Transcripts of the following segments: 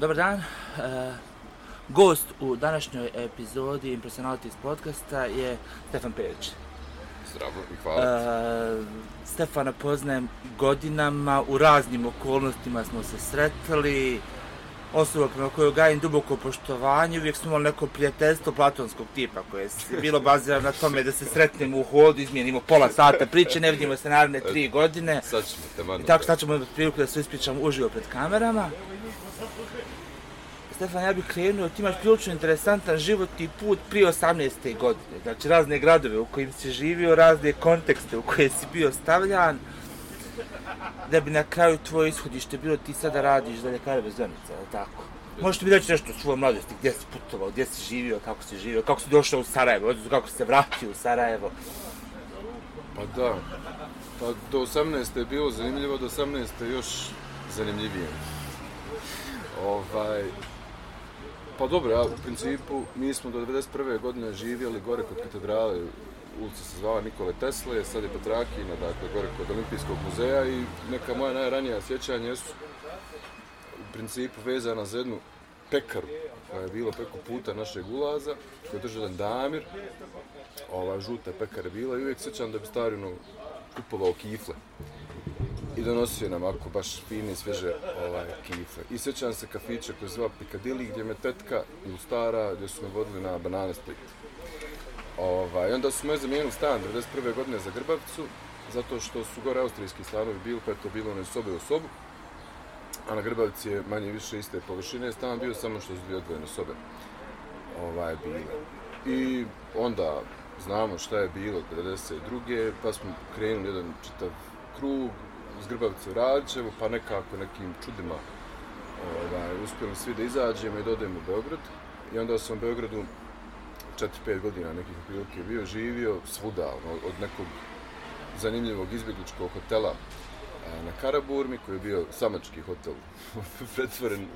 Dobar dan. E, gost u današnjoj epizodi Impersonalities podcasta je Stefan Perić. Zdravo i hvala. E, Stefana poznajem godinama, u raznim okolnostima smo se sretali. Osoba prema kojoj gajim duboko poštovanje, uvijek smo imali neko prijateljstvo platonskog tipa koje je bilo bazirano na tome da se sretnemo u hodu, izmijenimo pola sata priče, ne vidimo se naravne tri godine. Sad ćemo te manu. I tako sad ćemo imati priliku da se ispričamo uživo pred kamerama. Stefan, ja bih krenuo, ti imaš prilično interesantan životni put prije 18. godine. Znači, razne gradove u kojim si živio, razne kontekste u koje si bio stavljan. Da bi na kraju tvoje ishodište bilo ti sada radiš za ljekare bez granica, ali tako? Možete mi reći nešto o svojoj mladosti, gdje si putovao, gdje si živio, kako si živio, kako si došao u Sarajevo, odnosno kako si se vratio u Sarajevo. Pa da. Pa do 18. je bilo zanimljivo, do 18. još zanimljivije. Ovaj, pa dobro, ja, u principu, mi smo do 91. godine živjeli gore kod katedrale, ulica se zvala Nikole Tesle, sad je Petrakina, dakle, gore kod Olimpijskog muzeja i neka moja najranija sjećanja su u principu vezana za jednu pekaru koja je bila preko puta našeg ulaza, koja je držala damir, ova žuta pekara je bila i uvijek sjećam da bi starino kupovao kifle i donosio nam ako baš fine, svježe ovaj, kifle. I sjećam se kafića koji zvao zva Piccadilly gdje me tetka u stara gdje su me vodili na banane split. Ovaj, onda su me zamijenili stan 91. godine za Grbavcu, zato što su gore austrijski stanovi bili, pa je to bilo ono na sobe u sobu. A na Grbavici je manje više iste površine, stan bio samo što su dvije odvojene sobe ovaj, bile. I onda znamo šta je bilo 92. pa smo krenuli jedan čitav krug, iz Grbavca u Radićevo, pa nekako nekim čudima ovaj, uspjeli svi da izađemo i da odemo u Beograd. I onda sam u Beogradu 4-5 godina nekih prilike bio, živio svuda, ono, od nekog zanimljivog izbjegličkog hotela a, na Karaburmi, koji je bio samački hotel, pretvoren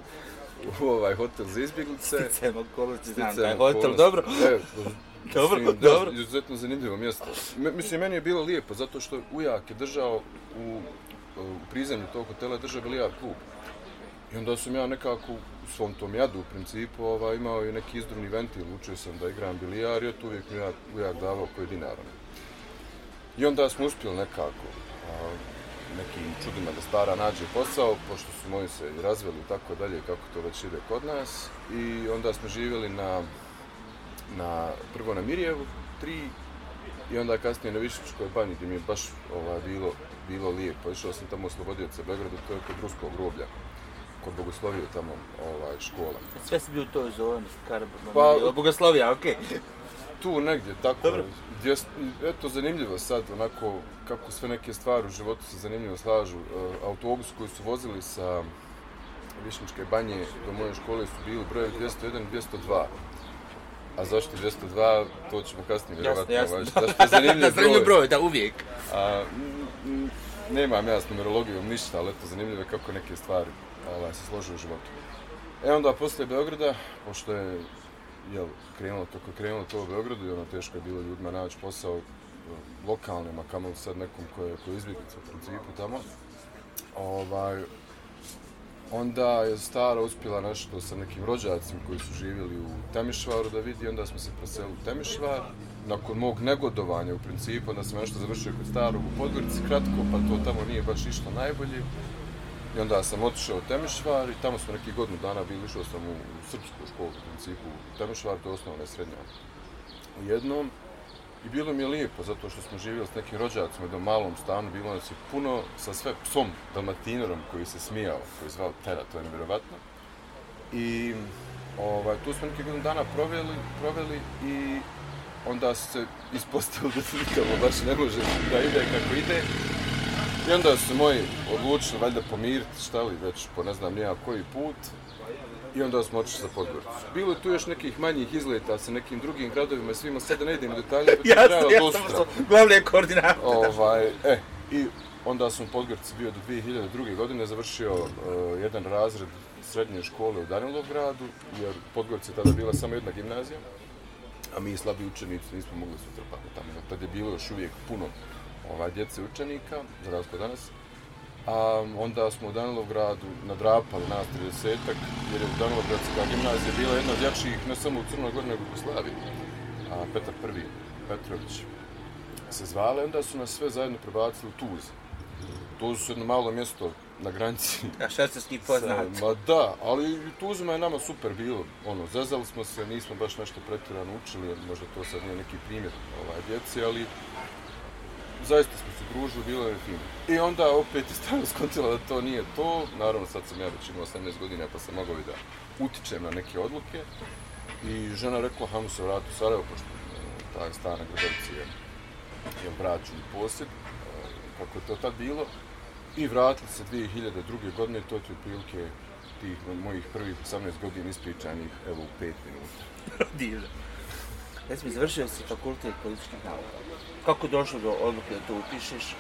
u ovaj hotel za izbjeglice. Sticajem okolnosti, znam da je hotel, dobro. E, Dobro, mislim, dobro. Da, izuzetno zanimljivo mjesto. M mislim, meni je bilo lijepo, zato što ujak je držao u, u prizemlju tog hotela, drže bilijar klub. I onda sam ja nekako u svom tom jadu, u principu, ovaj, imao i neki izdruni ventil, učio sam da igram bilijar i to uvijek mi ja, ujak davao koji dinara. I onda smo uspjeli nekako a, nekim čudima da stara nađe posao, pošto su moji se i razveli i tako dalje, kako to već ide kod nas. I onda smo živjeli na na, prvo na Mirjevu, tri, i onda kasnije na Višičkoj banji, gdje mi je baš ovaj, bilo, bilo lijepo. Išao sam tamo u Slobodioce Beogradu, to je kod Ruskog groblja, kod Bogoslovije tamo ovaj, škola. Sve si bio u toj zoni, Karabor, Pa- pa, Bogoslovija, okej. Tu negdje, tako, Dobro. gdje, eto, zanimljivo sad, onako, kako sve neke stvari u životu se zanimljivo slažu. E, autobus koji su vozili sa Višničke banje do moje škole su bili broj 201 202. A zašto 202, to ćemo kasnije Jasno, vjerovatno. jasno. ovaj, Zašto je zanimljiv Da, zanimljiv broj. broj, da, uvijek. A, Mm, nemam ja s numerologijom ništa, ali eto, zanimljivo je kako neke stvari ovaj, se slože u životu. E onda, posle Beograda, pošto je jel, krenulo kako je krenulo to u Beogradu i ono teško je bilo ljudima naći posao lokalnim, a kamo sad nekom ko je, ko je izbjeglica u principu tamo. Ovaj, onda je stara uspjela nešto sa nekim rođacima koji su živjeli u Temišvaru da vidi, onda smo se preselili u Temišvar. Nakon mog negodovanja u principu, onda sam nešto završio kod starog u Podgorici kratko, pa to tamo nije baš išlo najbolje. I onda sam otišao u Temišvar i tamo smo neki godinu dana bili, išao sam u, u srpsku školu u principu u Temišvar, to je osnovna i srednja u jednom. I bilo mi je lijepo, zato što smo živjeli s nekim rođacima u jednom malom stanu, bilo nas je puno sa sve psom Dalmatinerom koji se smijao, koji je zvao Tera, to je nevjerovatno. I ovaj, tu smo neki godinu dana proveli, proveli i onda se ispostavilo da se nikamo baš ne može da ide kako ide. I onda su se moji odlučili valjda pomiriti šta li već po ne znam nija koji put. I onda smo otišli za Podgoricu. Bilo je tu još nekih manjih izleta sa nekim drugim gradovima i svima, sada ne idem u detalje, pa trebalo jasno, dosta. jasno. Glavne koordinate. Ovaj, e, i onda sam u Podgorici bio do 2002. godine, završio uh, jedan razred srednje škole u Danilovgradu, jer u Podgorici je tada bila samo jedna gimnazija, a mi slabi učenici nismo mogli se utrpati tamo. Tad je bilo još uvijek puno ovaj, djece učenika, za razliku danas. A onda smo u Danilovgradu nadrapali nas 30-ak, jer je Danilovgradska gimnazija bila jedna od jačih, ne samo u Crnoj Gori, nego u Jugoslaviji. A Petar I, Petrović, se zvale, onda su nas sve zajedno prebacili u Tuz. To su jedno malo mjesto na granici. A šta ste s njih poznati? Ma da, ali Tuzuma je nama super bilo. Ono, zezali smo se, nismo baš nešto pretjerano učili, možda to sad nije neki primjer ovaj, djeci, ali zaista smo se družili, bilo je fino. I onda opet je stavno skontila da to nije to. Naravno, sad sam ja već imao 18 godina, pa sam mogao da utičem na neke odluke. I žena rekla, hajmo se vrati u Sarajevo, pošto e, taj stan na Gradovci je, je vraćen posjed, e, kako je to tad bilo. I vratili se 2002. godine, to je otprilike tih mojih prvih 18 godina ispričanih, evo, u 5 minuta. Divno. Ja sam završio si fakultet političkih nauka. Kako došlo do odluke da to upišeš?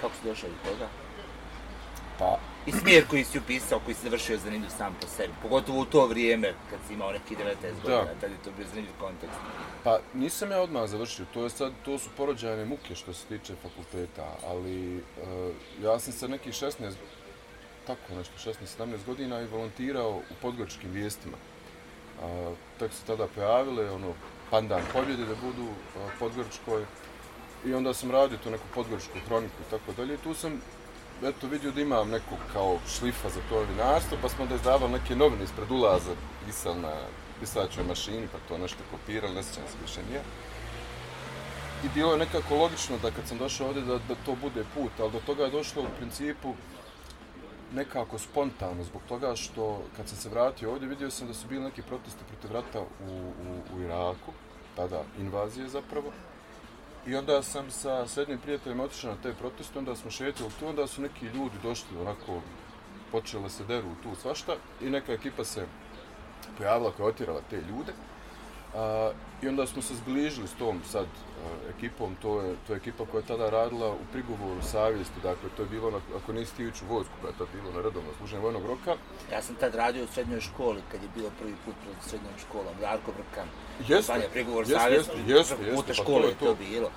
Kako si došao do toga? Pa, I smjer koji si upisao, koji si završio zanimljiv sam po sebi. Pogotovo u to vrijeme, kad si imao neki 19 godina, tad je to bio zanimljiv kontekst. Pa nisam ja odmah završio, to je sad, to su porođajne muke što se tiče fakulteta, ali uh, ja sam sa nekih 16, tako nešto, 16-17 godina i volontirao u podgoričkim vijestima. Uh, tek se tada pojavile, ono, pandan pobjede da budu uh, podgoričkoj i onda sam radio tu neku podgoričku hroniku i tako dalje i tu sam eto vidio da imam nekog kao šlifa za to novinarstvo, pa smo da izdavali neke novine ispred ulaza, pisali na pisačoj mašini, pa to nešto kopirali, ne sjećam se više nije. I bilo je nekako logično da kad sam došao ovdje da, da to bude put, ali do toga je došlo u principu nekako spontano, zbog toga što kad sam se vratio ovdje vidio sam da su bili neki protesti protiv rata u, u, u Iraku, tada invazije zapravo, I onda sam sa srednjim prijateljima otišao na te proteste, onda smo šetili tu, onda su neki ljudi došli onako, počele se deru tu svašta i neka ekipa se pojavila koja je te ljude. A, I onda smo se zbližili s tom sad ekipom, to je, to je ekipa koja je tada radila u prigovoru savjesti, dakle to je bilo, na, ako nisi ti u vojsku, koja je tad bilo na redovno služenje vojnog roka. Ja sam tad radio u srednjoj školi, kad je bilo prvi put pred srednjom školom, Darko Brkan. Jeste, prigovor jeste, savjesti, jeste, prvi jeste, puta pa škole to je je to to. bilo.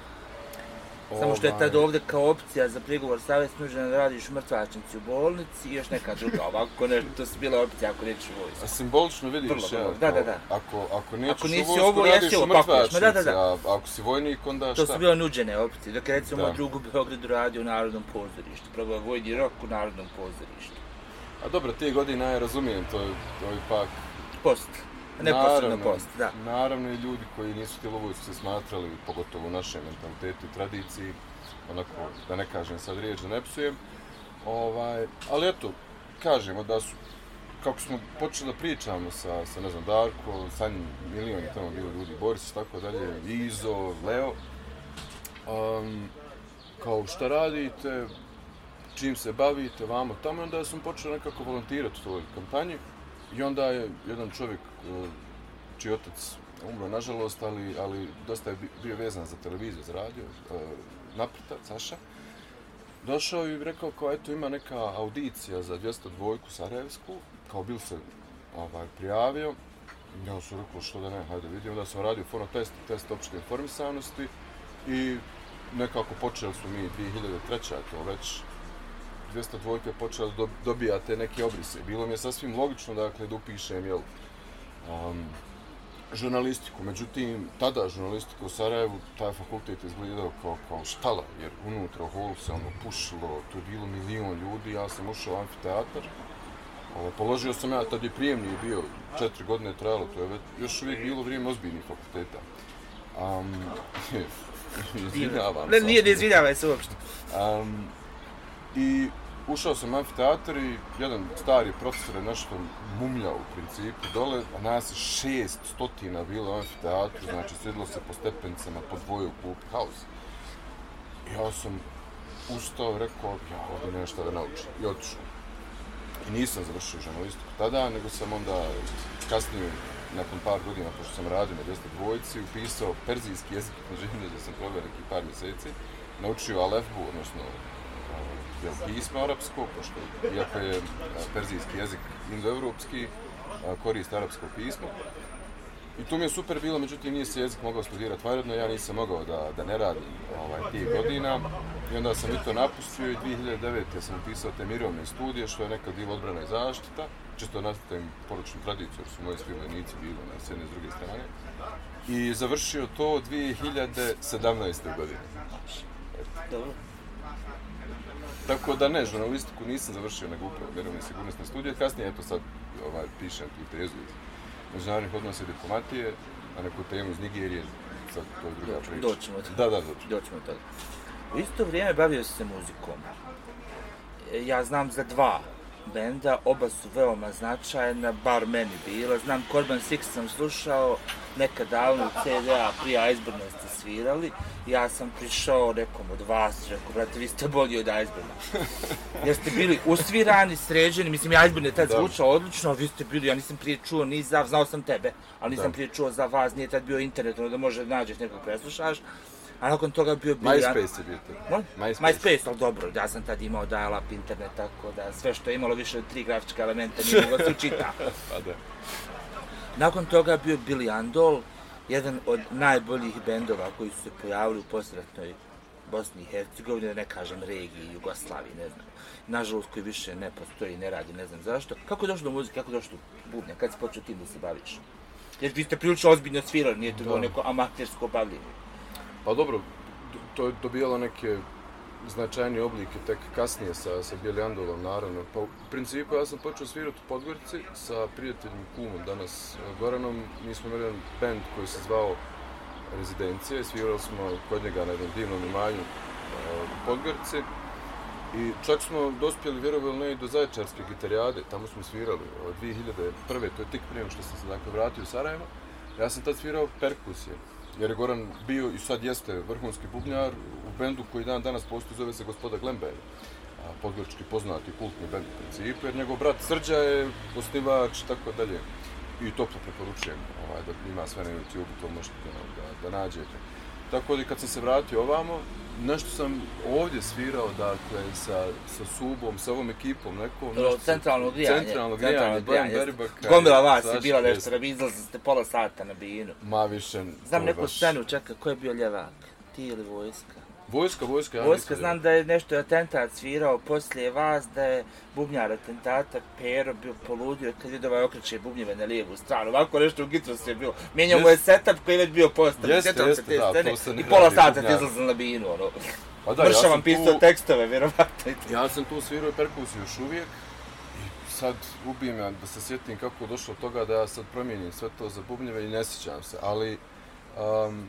Samo što je tad Ovaj, ovdje kao opcija za prigovor savjesti nužno da radiš u mrtvačnici u bolnici i još neka druga, ovako ne, to su bila opcija ako nećeš u vojsku. A simbolično vidiš, Vrlo, ja, da, da, da. Ako, ako nećeš Ako u nisi vojsku, ovo, radiš jesi u mrtvačnici, da, da, da. a ako si vojnik, onda To šta? su bile nuđene opcije, dok je recimo Da. moj drug u Beogradu radio u Narodnom pozorištu, probao vojni rok u Narodnom pozorištu. A dobro, te godine ja razumijem, to, je- to je ipak... Post, neposredno post, da. Naravno i ljudi koji nisu vojsku se smatrali, pogotovo u našem mentalitetu i tradiciji, onako, da ne kažem sad riječ, da ne psujem. Ovaj, ali eto, kažemo da su, kako smo počeli da pričamo sa, sa ne znam, Darko, Sanjim, milion je tamo bilo ljudi, Boris tako dalje, Izo, Leo, um, kao šta radite, čim se bavite, vamo tamo, onda sam počeo nekako volontirati u toj kampanji i onda je jedan čovjek čiji otac umro, nažalost, ali, ali dosta je bio vezan za televiziju, za radio, e, Saša, došao i rekao kao, eto, ima neka audicija za 202-ku Sarajevsku, kao bil se ovaj, prijavio, ja sam rekao, što da ne, hajde vidim, da sam radio fono test test opšte informisanosti i nekako počeli su mi 2003. je to već 202 je počela da dobija te neke obrise. Bilo mi je sasvim logično dakle, da upišem jel, um, žurnalistiku. Međutim, tada žurnalistika u Sarajevu, taj fakultet izgledao kao, kao štala, jer unutra u holu se ono pušilo, tu je bilo milion ljudi, ja sam ušao u amfiteatar. Ovo, položio sam ja, tad je prijemni bio, četiri godine je trajalo, to je već, još uvijek bilo vrijeme ozbiljnih fakulteta. Um, izvinjavam Ne, se. nije, ne izvinjavaj se uopšte. Um, I ušao sam u amfiteatar i jedan stari profesor je nešto mumljao u principu dole, a nas je šest stotina bilo u amfiteatru, znači sjedilo se po stepencama po dvoje u klupi haos. Ja sam ustao rekao, ja ovdje nešto da naučim. I otišao. I nisam završio žurnalistiku tada, nego sam onda kasnije, nakon par godina, pošto sam radio na 202 upisao perzijski jezik i književnost, gdje sam proveo neki par mjeseci, naučio alefbu, odnosno ovaj, jel, pismo arapsko, pošto iako je perzijski jezik indoevropski, koriste arapsko pismo. I to mi je super bilo, međutim nije se jezik mogao studirati vanredno, ja nisam mogao da, da ne radim ovaj, tih godina. I onda sam i to napustio i 2009. sam upisao te mirovne studije, što je nekad bilo odbrana i zaštita. Čisto nastavim poručnu tradiciju, jer su moji svi vojnici bili na s jedne s druge strane. I završio to 2017. godine. Dobro. Tako da ne, žurnalistiku nisam završio, nego upravo mirovne sigurnosne studije. Kasnije, eto sad, ovaj, pišem tu tezu iz međunarodnih odnosa i diplomatije, na neku temu iz Nigerije, sad to je druga priča. Doćemo do Da, da, doćemo. Doćemo do toga. U isto vrijeme bavio se muzikom. E, Ja znam za dva benda, oba su veoma značajna, bar meni bila. Znam, Corban Six sam slušao nekad davno u CDA, prije Iceburna ste svirali. Ja sam prišao nekom od vas, rekao, brate, vi ste bolji od Iceburna. Jer ste bili usvirani, sređeni, mislim, Iceburn je tad zvučao odlično, a vi ste bili, ja nisam prije čuo ni za, znao sam tebe, ali nisam Da. prije čuo za vas, nije tad bio internet, ono da može da nađeš nekog preslušaš. A nakon toga bio Billy MySpace je bio to. MySpace. MySpace, ali dobro, ja sam tad imao dial-up internet, tako da sve što je imalo više od tri grafička elementa nije moglo se čita. Pa da. Nakon toga bio Billy Andol, jedan od najboljih bendova koji su se pojavili u posretnoj Bosni i Hercegovini, da ne kažem regiji, Jugoslaviji, ne znam. Nažalost, koji više ne postoji, ne radi, ne znam zašto. Kako je došlo do muzike, kako je došlo do bubnja, kad si počeo tim da se baviš? Jer vi ste prilično ozbiljno svirali, nije to Da. neko amatersko bavljenje. Pa dobro, to je dobijalo neke značajne oblike tek kasnije sa, sa Bjeljandolom, naravno. Pa u principu ja sam počeo svirati u Podgorici sa prijateljim kumom danas eh, Goranom. Mi smo imali jedan band koji se zvao Rezidencija i svirali smo kod njega na jednom divnom imanju eh, u Podgorici. I čak smo dospjeli, vjerovali ne, i do Zaječarske gitarijade, tamo smo svirali eh, od 2001. To je tik prije nego što sam se dakle vratio u Sarajevo. Ja sam tad svirao perkusije, jer je Goran bio i sad jeste vrhunski bubnjar u bendu koji dan danas postoji, zove se Gospoda Glember. Podgorički poznati kultni bend u principu, jer njegov brat Srđa je osnivač i tako dalje. I toplo preporučujem ovaj, da ima sve na YouTube, to možete da, da, da nađete. Tako da kad sam se vratio ovamo, nešto sam ovdje svirao, dakle, sa, sa Subom, sa ovom ekipom nekom. To nešto centralno grijanje. Centralno grijanje, Bojan jeste. Berbaka. Gomila vas je bila nešto, da bi izlazili ste pola sata na binu. Ma više... Znam neku baš- scenu, čekaj, ko je bio ljevak? Ti ili vojska? Vojska, vojska, ja Vojska, znam da je nešto atentat svirao poslije vas, da je bubnjar atentata Pero bio poludio kad vidio ovaj okreće bubnjeve na lijevu stranu. Ovako nešto u Gitrosu je bilo. Mijenjao mu je setup koji je već bio postavljen. Jeste, Sjećam se te da, scene to se ne I pola sata ti izlazili na binu, ono. Pa da, ja Mršavam sam pisao tu, tekstove, vjerovatno. ja sam tu svirao perkusiju još uvijek. I sad ubijem ja da se sjetim kako došlo do toga da ja sad promijenim sve to za bubnjeve i ne sjećam se. Ali um,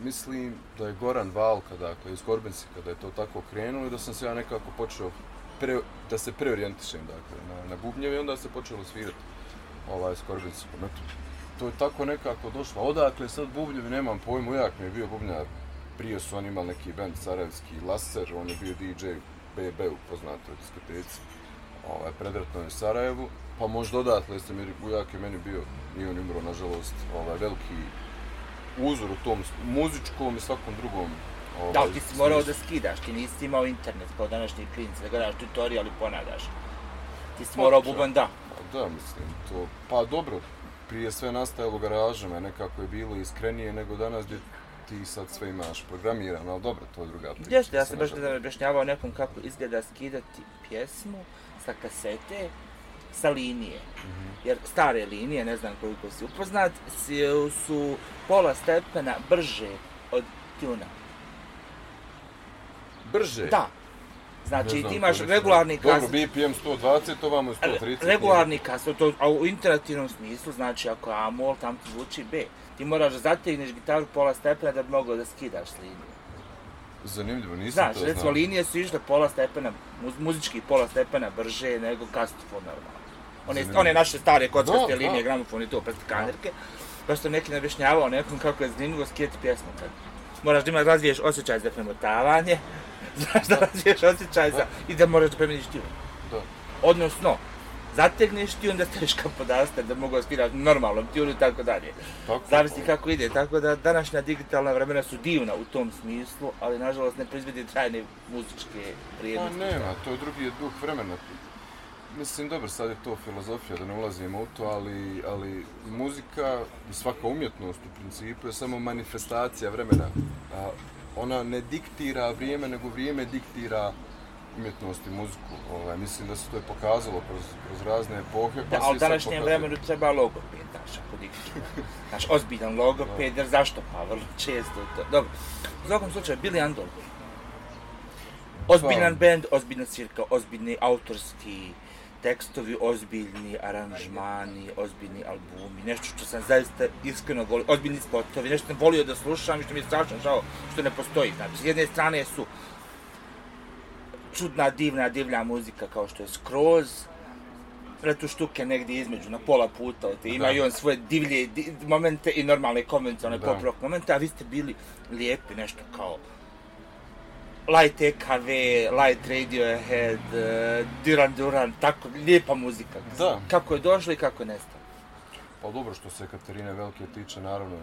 mislim da je Goran Valka, dakle, iz Gorbenci, kada je to tako krenulo i da sam se ja nekako počeo pre, da se preorijentišem, dakle, na, na bubnjeve i onda se počelo svirati ovaj, s Korbensikom. Eto, to je tako nekako došlo. Odakle sad bubnjevi, nemam pojma, ujak mi je bio bubnjar. Prije su oni imali neki band sarajevski Laser, on je bio DJ BB u poznatoj diskoteci. Ovaj, predratno je u Sarajevu, pa možda odatle ste mi ujak je meni bio, nije on umro, nažalost, ovaj, veliki uzor u tom muzičkom i svakom drugom ovaj, Da, ti si morao da skidaš, ti nisi imao internet kao današnji klinci, da gledaš tutorial i ponadaš. Ti si Pa, morao buban da. Pa da, mislim, to, pa dobro, prije sve nastajalo garažama, nekako je bilo iskrenije nego danas gdje ti sad sve imaš programirano, ali dobro, to je druga priča. Jeste, ja sam baš da objašnjavao nekom kako izgleda skidati pjesmu sa kasete sa linije. Mhm. Jer stare linije, ne znam koliko si upoznat, su pola stepena brže od tuna. Brže? Da. Znači, znam ti imaš regularni Dobro, kaset. BPM 120, ovamo je 130. Regularni kaset, to, a u interativnom smislu, znači ako je A-mol, tam ti zvuči B. Ti moraš da zategneš gitaru pola stepena da bi mogao da skidaš s linije. Zanimljivo, nisam Znaš, to recimo znao. linije su išle pola stepena, muz, muzički pola stepena brže nego kastofon normalno. One, one naše stare kockaste Da, linije, da. gramofon i to, prestikanerke. Baš sam neki objašnjavao nekom kako je zanimljivo skijeti pjesmu kad moraš da imaš razviješ osjećaj za premotavanje, znaš da razviješ osjećaj za, i da moraš da promijeniš tiju. Da. Odnosno, zategneš ti onda staviš kao podaste da mogu skidati normalnom tijunu i tako dalje. Tako, Zavisi kako ide, tako da današnja digitalna vremena su divna u tom smislu, ali nažalost ne proizvedi trajne muzičke Pa vrijednosti. nema, to je drugi duh vremena. Mislim, dobro, sad je to filozofija, da ne ulazimo u to, ali, ali muzika i svaka umjetnost u principu je samo manifestacija vremena. A, ona ne diktira vrijeme, nego vrijeme diktira umjetnost i muziku. Ovaj, mislim da se to je pokazalo kroz, kroz razne epohe. Pa da, ali u današnjem vremenu treba logoped, znaš, ako diktira. Znaš, ozbiljan logoped, jer zašto? Pa vrlo često to. Dobro, u svakom slučaju, Billy Andol. Ozbiljan pa. band, ozbiljna svirka, ozbiljni autorski tekstovi, ozbiljni aranžmani, ozbiljni albumi, nešto što sam zaista iskreno volio, ozbiljni spotovi, nešto sam volio da slušam i što mi je strašno žao što ne postoji. Znači, s jedne strane su čudna, divna, divlja muzika kao što je Skroz, Retu štuke negdje između, na pola puta, te ima i on svoje divlje di, momente i normalne konvencionalne pop rock momente, a vi ste bili lijepi, nešto kao Light EKV, Light Radiohead, uh, Duran Duran, tako, lijepa muzika. Da. Kako je došlo i kako je nestalo. Pa dobro što se Katarine Velike tiče, naravno,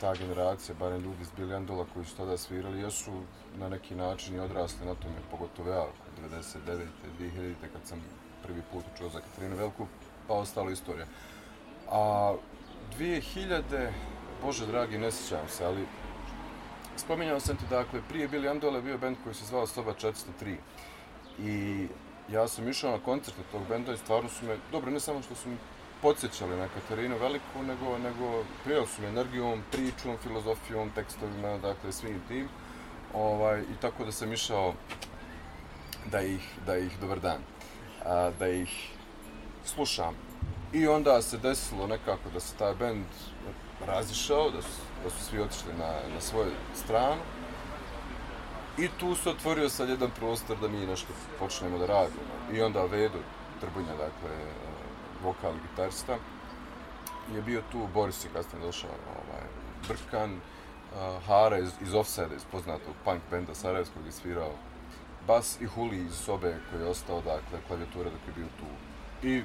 ta generacija, barem ljudi iz Billy Andola koji su tada svirali, jesu na neki način i odrasli na tome, pogotovo ja, 99. 2000. kad sam prvi put učeo za Katarinu Velku, pa ostalo istorija. A 2000. Bože dragi, ne sjećam se, ali spominjao sam ti, dakle, prije Billy Andola bio band koji se zvao Soba 403. I ja sam išao na koncert tog benda i stvarno su me, dobro, ne samo što su mi podsjećali na Katarinu Veliku, nego, nego prijeli su me energijom, pričom, filozofijom, tekstovima, dakle, svim tim. Ovaj, I tako da sam išao da ih, da ih dobar dan, a, da ih slušam. I onda se desilo nekako da se taj bend razišao, da su, da su svi otišli na, na svoju stranu. I tu se otvorio sad jedan prostor da mi nešto počnemo da radimo. I onda Vedo Trbunja, dakle, vokal i gitarista, je bio tu, Boris je kasnije došao, ovaj, Brkan, uh, Hara iz, iz Offside, iz poznatog punk benda Sarajevskog je svirao bas i Huli iz sobe koji je ostao, dakle, klavijatura dok je bio tu. I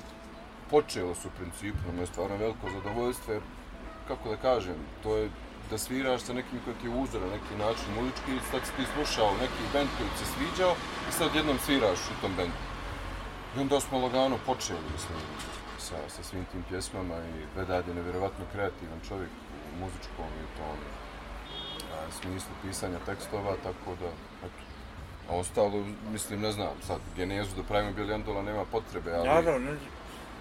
počelo su u principu, ono na moje stvarno veliko zadovoljstvo, jer, kako da kažem, to je da sviraš sa nekim koji ti je uzor na neki način muzički, sad si ti slušao neki band koji ti se sviđao i sad jednom sviraš u tom bendu. I onda smo lagano počeli, mislim, sa, sa svim tim pjesmama i Vedad je nevjerovatno kreativan čovjek u muzičkom i u tom a, smislu pisanja tekstova, tako da, eto, a ostalo, mislim, ne znam, sad, genezu da pravimo Billy Andola nema potrebe, ali... Naravno,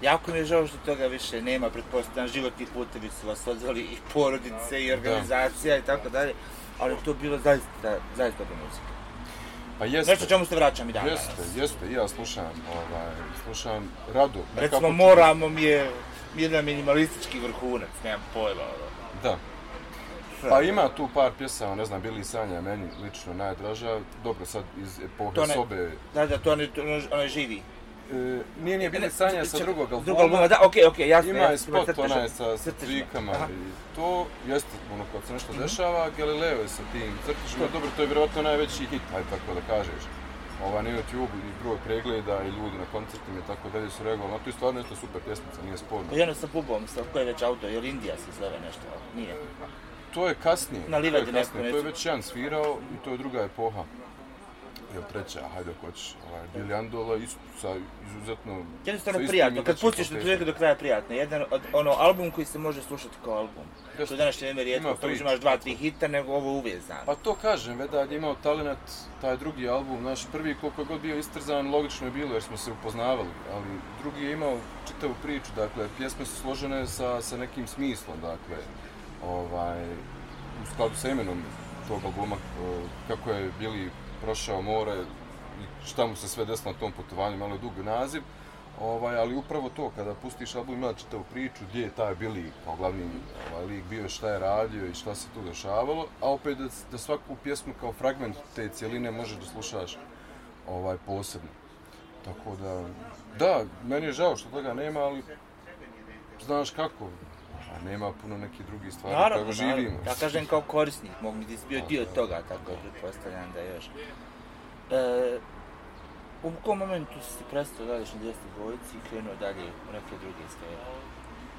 jako mi je žao što toga više nema, pretpostavljam, životni putevi su vas odvali i porodice i organizacija da. i tako dalje, ali to bilo zaista, zaista dobra muzika. Pa jeste. Nešto čemu se vraćam i dan Jeste, danas. jeste, ja slušam, ovaj, slušam rado. Recimo, nekako... moramo mi je jedan minimalistički vrhunac, nemam pojma. Ono. Da. Pa ima tu par pjesama, ne znam, bili Sanja, meni lično najdraža. Dobro, sad iz epohe ne, sobe... Da, da, to ne, to ne, ne živi. E, nije, nije bilo sanja sa drugog albuma. Drugog albuma, da, okej, okay, okej, okay, jasno. Ima je spot onaj sa, sa trikama i to jeste ono kad se nešto mm -hmm. dešava, Galileo je sa tim crtišima, dobro, to je vjerojatno najveći hit, aj tako da kažeš. Ova na YouTube i broj pregleda i ljudi na koncertima i tako dalje su reagovali, no to je stvarno nešto super pjesmica, nije sporno. Jedno sa bubom, sa koje je već auto, je Indija se zove nešto, nije? To je kasnije. Na livadi neko, To je već jedan svirao i to je druga epoha ili treća, hajde ako hoćeš, ovaj, Billy Andola isto sa izuzetno... Jednostavno prijatno, kad pustiš na čovjeka do kraja prijatno. Jedan od, ono, album koji se može slušati kao album. Što Što danas će ne rijetko, to imaš dva, tri hita, nego ovo uvezano. Pa to kažem, Vedad je imao talent, taj drugi album, naš prvi koliko god bio istrzan, logično je bilo jer smo se upoznavali, ali drugi je imao čitavu priču, dakle, pjesme su složene sa, sa nekim smislom, dakle, ovaj, u skladu sa imenom tog albuma, kako je bili prošao more i šta mu se sve desilo na tom putovanju, malo je dug naziv. Ovaj, ali upravo to, kada pustiš album, ima čitavu priču gdje je taj bili kao glavni ovaj, lik bio, šta je radio i šta se tu dešavalo, a opet da, da svaku pjesmu kao fragment te cijeline možeš da slušaš ovaj, posebno. Tako da, da, meni je žao što toga nema, ali znaš kako, a nema puno nekih drugih stvari naravno, kako živimo. Naravno. Ja kažem kao korisnik, mogu mi ti bio dio toga, tako da pretpostavljam da još. E, u kom momentu si prestao da na djestu dvojici i krenuo dalje u neke druge sfere?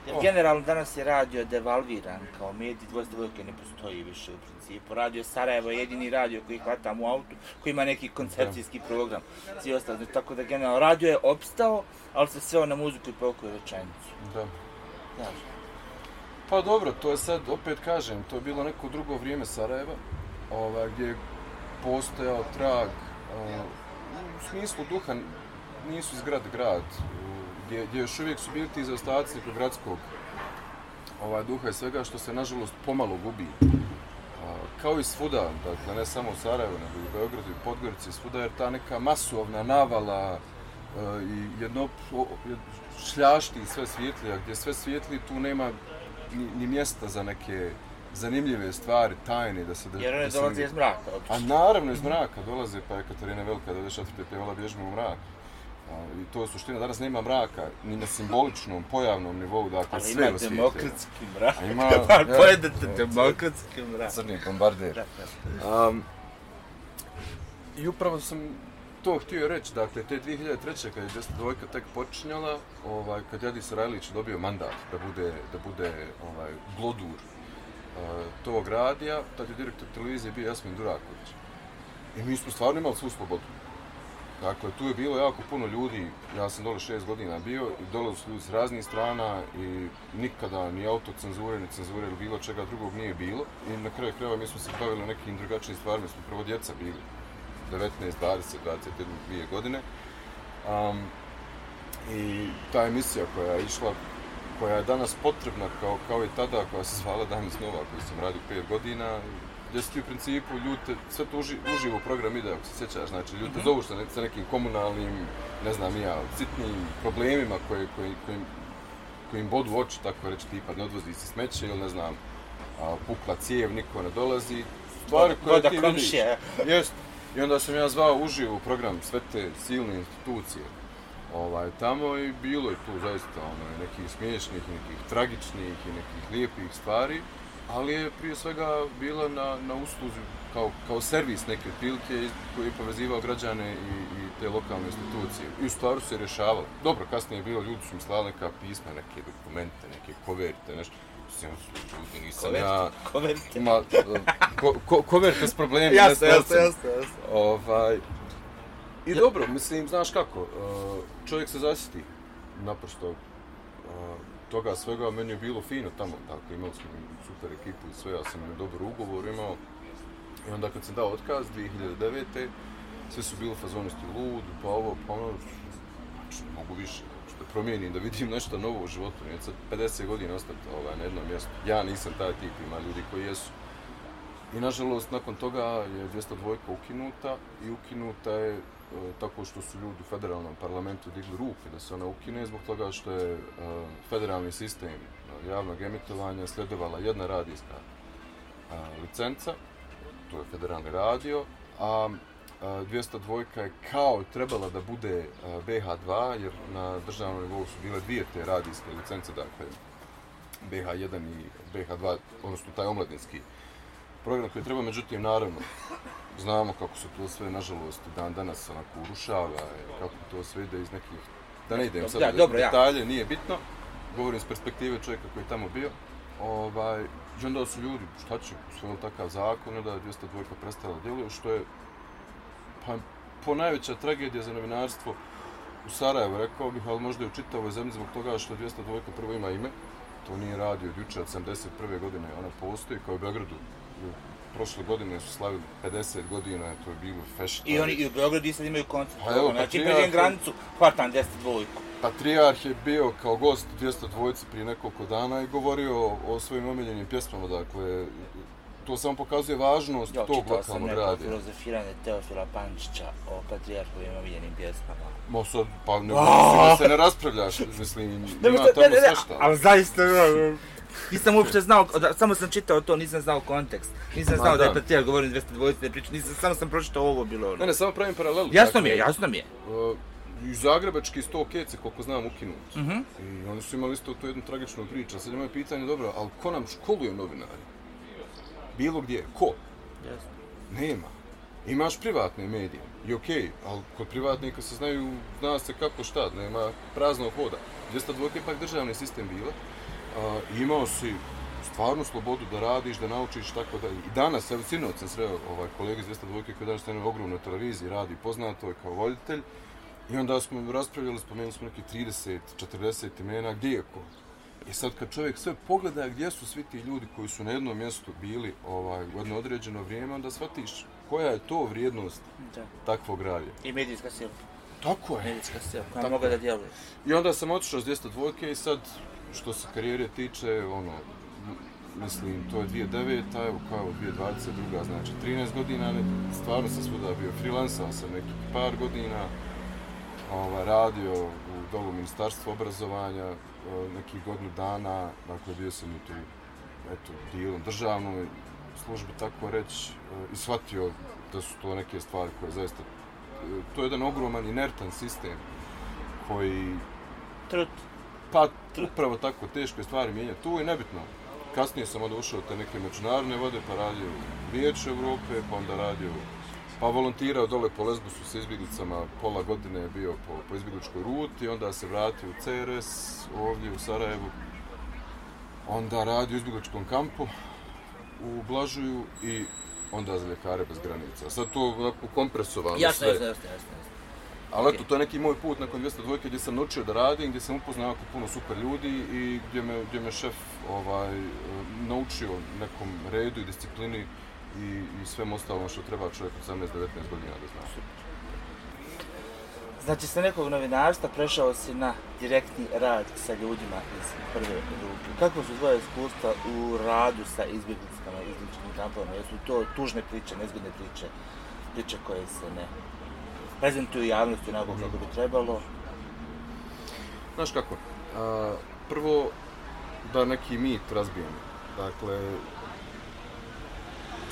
Jer Oh. generalno danas je radio devalviran kao medij, dvojstvo dvojke ne postoji više u principu. Radio Sarajevo je jedini radio koji hvatam u autu, koji ima neki koncepcijski program. Svi ostali, znači, tako da generalno radio je opstao, ali se sveo na muziku i pokoju rečenicu. Da. Znaš, Pa dobro, to je sad, opet kažem, to je bilo neko drugo vrijeme Sarajeva, ovaj, gdje je postojao trag, uh, u smislu duha, nisu zgrad grad gdje, gdje još uvijek su bili ti zaostaci gradskog ovaj, duha i svega što se nažalost pomalo gubi. A, kao i svuda, dakle ne samo u Sarajevu, nego i u Beogradu i Podgorici, svuda jer ta neka masovna navala a, i jedno o- šljašti sve svijetlija, gdje sve svijetli tu nema ni, ni mjesta za neke zanimljive stvari, tajne, da se... Da, jer one da dolaze iz mraka, a obično. naravno iz mraka dolaze, pa je Katarina Velika 94. pevala Bježmo u mrak. A, I to je suština, danas nema mraka, ni na simboličnom, pojavnom nivou, dakle Ali sve ima je osvijetljeno. demokratski mrak. A ima- Pa ja. pojedete demokratski mrak. Crni bombarder. Um, I upravo sam to htio reći, dakle, te 2003. kad je 202 tek počinjala, ovaj, kad Jadis Rajlić dobio mandat da bude, da bude ovaj, glodur uh, tog radija, tad je direktor televizije bio Jasmin Duraković. I mi smo stvarno imali svu slobodu. Dakle, tu je bilo jako puno ljudi, ja sam dole šest godina bio i dole su ljudi s raznih strana i nikada ni autocenzure, ni cenzure ili bilo čega drugog nije bilo. I na kraju krajeva mi smo se bavili nekim drugačijim stvarima, mi smo prvo djeca bili, 19, 20, 21 godine. Um, I ta emisija koja je išla, koja je danas potrebna kao, kao i tada, koja se zvala Danis Nova, koju sam radio 5 godina, gdje si ti u principu ljudi te, sve to uži, uživo program ide, ako se sjećaš, znači ljudi te zovu sa, ne, sa nekim komunalnim, ne znam ja, sitnim problemima koje, koje, kojim, kojim bodu oči, tako reći, tipa ne odvozi se smeće ili ne znam, a, pukla cijev, niko ne dolazi, stvari koje Voda ti vidiš. Jest. I onda sam ja zvao uživo u program sve te silne institucije ovaj, tamo i bilo je tu zaista ono, i nekih smiješnih, nekih tragičnih i nekih lijepih stvari, ali je prije svega bila na, na usluzi kao, kao servis neke pilke koji je povezivao građane i, i te lokalne institucije. I u stvaru se rješavalo. Dobro, kasnije je bilo, ljudi su mi slali neka pisma, neke dokumente, neke koverte, nešto. Mislim, ljudi, nisam ja... Koverte. Ma, ko, ko, koverte s problemima, Jasno, jasno, jasno, jasno. Ovaj, I dobro, mislim, znaš kako, uh, čovjek se zasjeti naprosto uh, toga svega, meni je bilo fino tamo, dakle, imali smo super ekipu i sve, ja sam im dobar ugovor imao. I onda kad sam dao otkaz 2009. Svi su bili fazonisti lud, pa ovo, pa ono, znači, mogu više, da promijenim, da vidim nešto novo u životu, neće sad 50 godina ostati ovaj, na jednom mjestu. Ja nisam taj tip, ima ljudi koji jesu. I nažalost, nakon toga je 202 ukinuta i ukinuta je e, tako što su ljudi u federalnom parlamentu digli ruke da se ona ukine zbog toga što je e, federalni sistem e, javnog emitovanja sljedovala jedna radijska e, licenca, to je federalni radio, a 202 je kao trebala da bude e, BH2 jer na državnom nivou su bile dvije te radijske licence, dakle BH1 i BH2, odnosno taj omladinski program koji treba, međutim, naravno, znamo kako se to sve, nažalost, dan danas onako urušava, i kako to sve ide iz nekih, da ne idem sad Da, dobro, ja. detalje, nije bitno, govorim s perspektive čovjeka koji je tamo bio, ovaj, i onda su ljudi, šta će, usvojili takav zakon, onda je 202 prestala da djeluje, što je, pa, po najveća tragedija za novinarstvo u Sarajevu, rekao bih, ali možda i u čitavoj zemlji zbog toga što 202 prvo ima ime, to nije radio od juče od 71. godine, ona postoji kao i u Beogradu. Prošle godine su slavili 50 godina, to je bilo fešta. I oni i u Beogradu i sad imaju koncert. Pa evo, znači, pređem granicu, hvatam 10 dvojku. Patrijarh je bio kao gost 202 prije nekoliko dana i govorio o, o svojim omiljenim pjesmama, dakle, to samo pokazuje važnost Ja, tog čitao sam lokalnog neko radija. filozofiranje Teofila Pančića o patrijarhovim omiljenim pjesmama. Mo sad, pa ne, mislim, se ne raspravljaš, mislim, ima Ne, tamo sve šta. ali zaista, ono, nisam uopšte znao, da, samo sam čitao to, nisam znao kontekst. Nisam Ma znao da, da. je Patrijarh govorim 220 ne priča, nisam, samo sam pročitao ovo bilo ono. Ne, ne, samo pravim paralelu. Jasno mi je, dakle, jasno mi je. Uh, i Zagrebački sto kece, koliko znam, ukinut. Mhm. I oni su imali isto tu jednu tragičnu priču. Sad imaju pitanje, dobro, ali ko nam školuje novinari? Bilo gdje, ko? Jasno. Nema. Imaš privatne medije, i okej, okay, ali kod privatnika se znaju, zna se kako šta, nema praznog hoda. 202 je pak državni sistem bila a, imao si stvarnu slobodu da radiš, da naučiš tako da... I danas, evo sinoć sam sreo ovaj, kolega iz 202 koji danas na ogromnoj televiziji radi, poznato je kao voditelj. I onda smo raspravljali, spomenuli smo neki 30, 40 imena, gdje je ko? I sad kad čovjek sve pogleda gdje su svi ti ljudi koji su na jednom mjestu bili ovaj, u jedno određeno vrijeme, onda shvatiš koja je to vrijednost Da. takvog radja. I medijska sila. Tako je. Medijska sila koja Tako mogu je. da djeluje. I onda sam otišao s 202 i sad, što se karijere tiče, ono, mislim, to je 2009, evo kao 2022, znači 13 godina, ne, stvarno sam svuda bio freelancao sam nekih par godina, ovaj, radio u dolu ministarstvu obrazovanja, nekih godinu dana, dakle bio sam u tu, eto, dijelom državnoj službi, tako reći, e, i shvatio da su to neke stvari koje zaista, e, to je jedan ogroman inertan sistem koji Trut. Pa, upravo tako, teške stvari mijenjati. Tu je nebitno. Kasnije sam onda ušao te neke međunarodne vode, pa radio u Vijeću Evrope, pa onda radio, pa volontirao dole po Lesbosu s izbjeglicama, pola godine je bio po, po izbjegličkoj ruti, onda se vratio u CRS ovdje u Sarajevu, onda radio u izbjegličkom kampu u Blažuju i onda za ljekare bez granica. Sad to onako kompresovano Jasno, sve. jasno, jasno, jasno. Ali eto, to je neki moj put nakon 202 gdje sam naučio da radim, gdje sam upoznao jako puno super ljudi i gdje me, gdje me šef ovaj, naučio nekom redu i disciplini i, i svem ostalom što treba čovjek od 18-19 godina da zna. Znači, sa nekog novinarstva prešao si na direktni rad sa ljudima iz prve ruke. Kako su tvoje iskustva u radu sa izbjeglicama, izbjegličkim kampovima? Jesu to tužne priče, nezgodne priče, priče koje se ne prezentuju javnosti onako kako bi trebalo? Znaš kako, a, prvo da neki mit razbijemo. Dakle,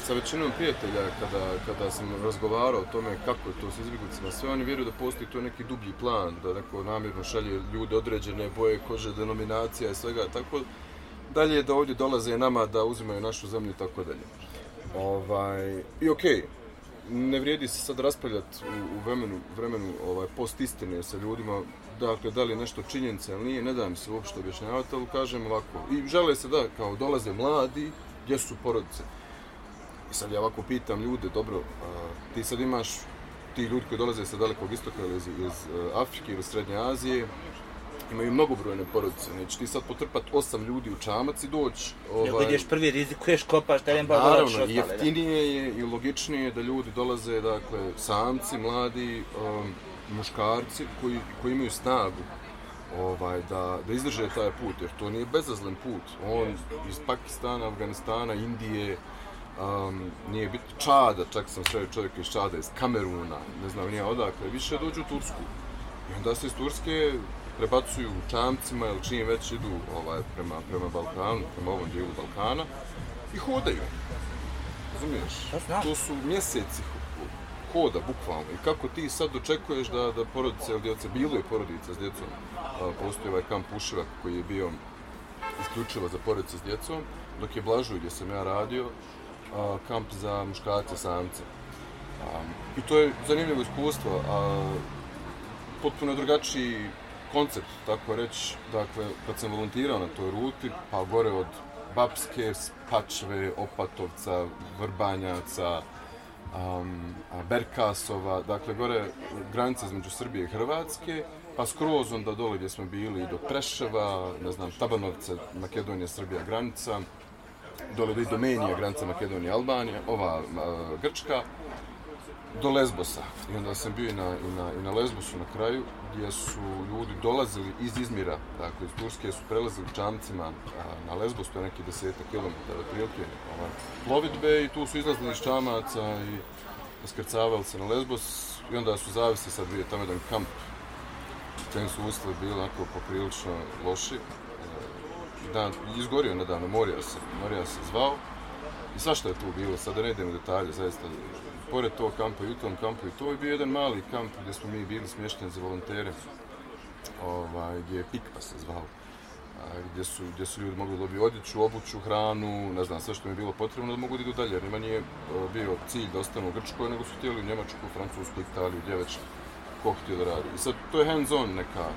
sa većinom prijatelja kada, kada sam razgovarao o tome kako je to s izbjeglicama, sve oni vjeruju da postoji to neki dublji plan, da neko namjerno šalje ljude određene boje kože, denominacija i svega, tako dalje da ovdje dolaze nama da uzimaju našu zemlju i tako dalje. Ovaj, I okej, ne vrijedi se sad raspravljati u, u vremenu, vremenu ovaj, post istine sa ljudima, dakle, da li je nešto činjenica ili nije, ne dam se uopšte objašnjavati, ali kažem ovako. I žele se da, kao dolaze mladi, gdje su porodice. I sad ja ovako pitam ljude, dobro, a, ti sad imaš ti ljudi koji dolaze sa dalekog istoka ili iz, iz e, Afrike ili Srednje Azije, imaju mnogobrojne porodice. Neće ti sad potrpat osam ljudi u čamac i doći. Ovaj... Nego ideš prvi rizikuješ, kopaš teren, pa Naravno, dolaziš i ostale, da? jeftinije je i logičnije je da ljudi dolaze, dakle, samci, mladi, um, muškarci koji, koji imaju snagu ovaj, da, da izdrže taj put, jer to nije bezazlen put. On iz Pakistana, Afganistana, Indije, um, nije bit Čada, čak sam sreo čovjeka iz Čada, iz Kameruna, ne znam nije odakle, više dođu u Tursku. I onda se iz Turske prebacuju čamcima ili čim već idu ovaj, prema, prema Balkanu, prema ovom dijelu Balkana i hodaju. Razumiješ? To su mjeseci ho- hoda, bukvalno. I kako ti sad dočekuješ da, da porodice ili djece, bilo je porodica s djecom, a, postoji ovaj kamp Puševak koji je bio isključivo za porodice s djecom, dok je Blažuj gdje sam ja radio, a, kamp za muškarce, samce. A, I to je zanimljivo iskustvo, a potpuno drugačiji koncept, tako reći. Dakle, kad sam volontirao na toj ruti, pa gore od Bapske, Spačve, Opatovca, Vrbanjaca, um, Berkasova, dakle gore granice između Srbije i Hrvatske, pa skroz onda dole gdje smo bili do Preševa, ne znam, Tabanovce, Makedonija, Srbija granica, dole do Idomenija, granica Makedonije i Albanije, ova uh, Grčka, do Lesbosa. I onda sam bio i na, i na, i na Lesbosu na kraju, gdje su ljudi dolazili iz Izmira, dakle iz Turske su prelazili čamcima a, na Lesbos, to je neki deseta kilometara prilike ovaj, plovidbe i tu su izlazili iz čamaca i skrcavali se na Lesbos i onda su zavisi sad bio tamo jedan kamp u kojem su uslovi bili onako poprilično loši. Dan, izgorio nedavno, Morija se, Morija se zvao. I svašta je tu bilo, sad da ne idem u detalje, zaista. Pored tog kampa i u tom kampu i to je bio jedan mali kamp gdje smo mi bili smješteni za volontere, ovaj, gdje je Pikpa se zvao a, gdje su, gdje su ljudi mogli dobiti odjeću, obuću, hranu, ne znam, sve što mi je bilo potrebno da mogu da idu dalje, jer njima nije e, bio cilj da ostanu u Grčkoj, nego su htjeli u Njemačku, Francusku, Italiju, gdje već ko htio da radi. I sad, to je hands-on neka,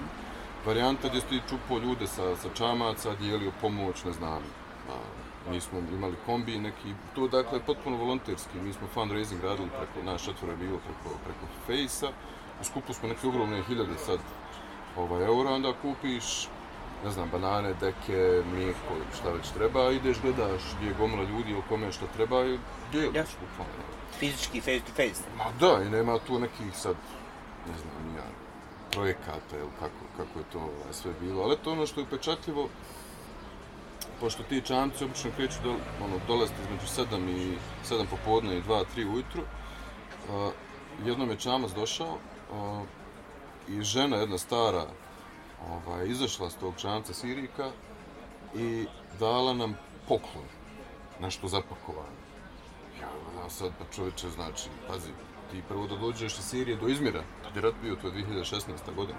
varijanta gdje si ti čupo ljude sa, sa čamaca, dijelio pomoć, ne znam, a, mi smo imali kombi neki, to dakle potpuno volonterski, mi smo fundraising radili preko, naš četvore je bilo preko, preko Fejsa, u skupu smo neke ogromne hiljade sad ovaj, eura, onda kupiš, ne znam, banane, deke, mlijeko, šta već treba, ideš, gledaš gdje je gomila ljudi o kome šta treba i dijeliš, Jasno. bukvalno. Fizički, face to face. Ma da, i nema tu nekih sad, ne znam, nija, projekata ili kako, kako je to ovaj, sve bilo, ali to ono što je upečatljivo, pošto ti čamci obično kreću do, ono, dolaziti između 7 i 7 popodne i 2, 3 ujutru, uh, jednom je čamac došao uh, i žena jedna stara ovaj, izašla s tog čamca Sirika i dala nam poklon, nešto zapakovano. Ja ja sad, pa čovječe, znači, pazi, ti prvo da dođeš iz Sirije do Izmira, tad je rat bio, to je 2016. godina,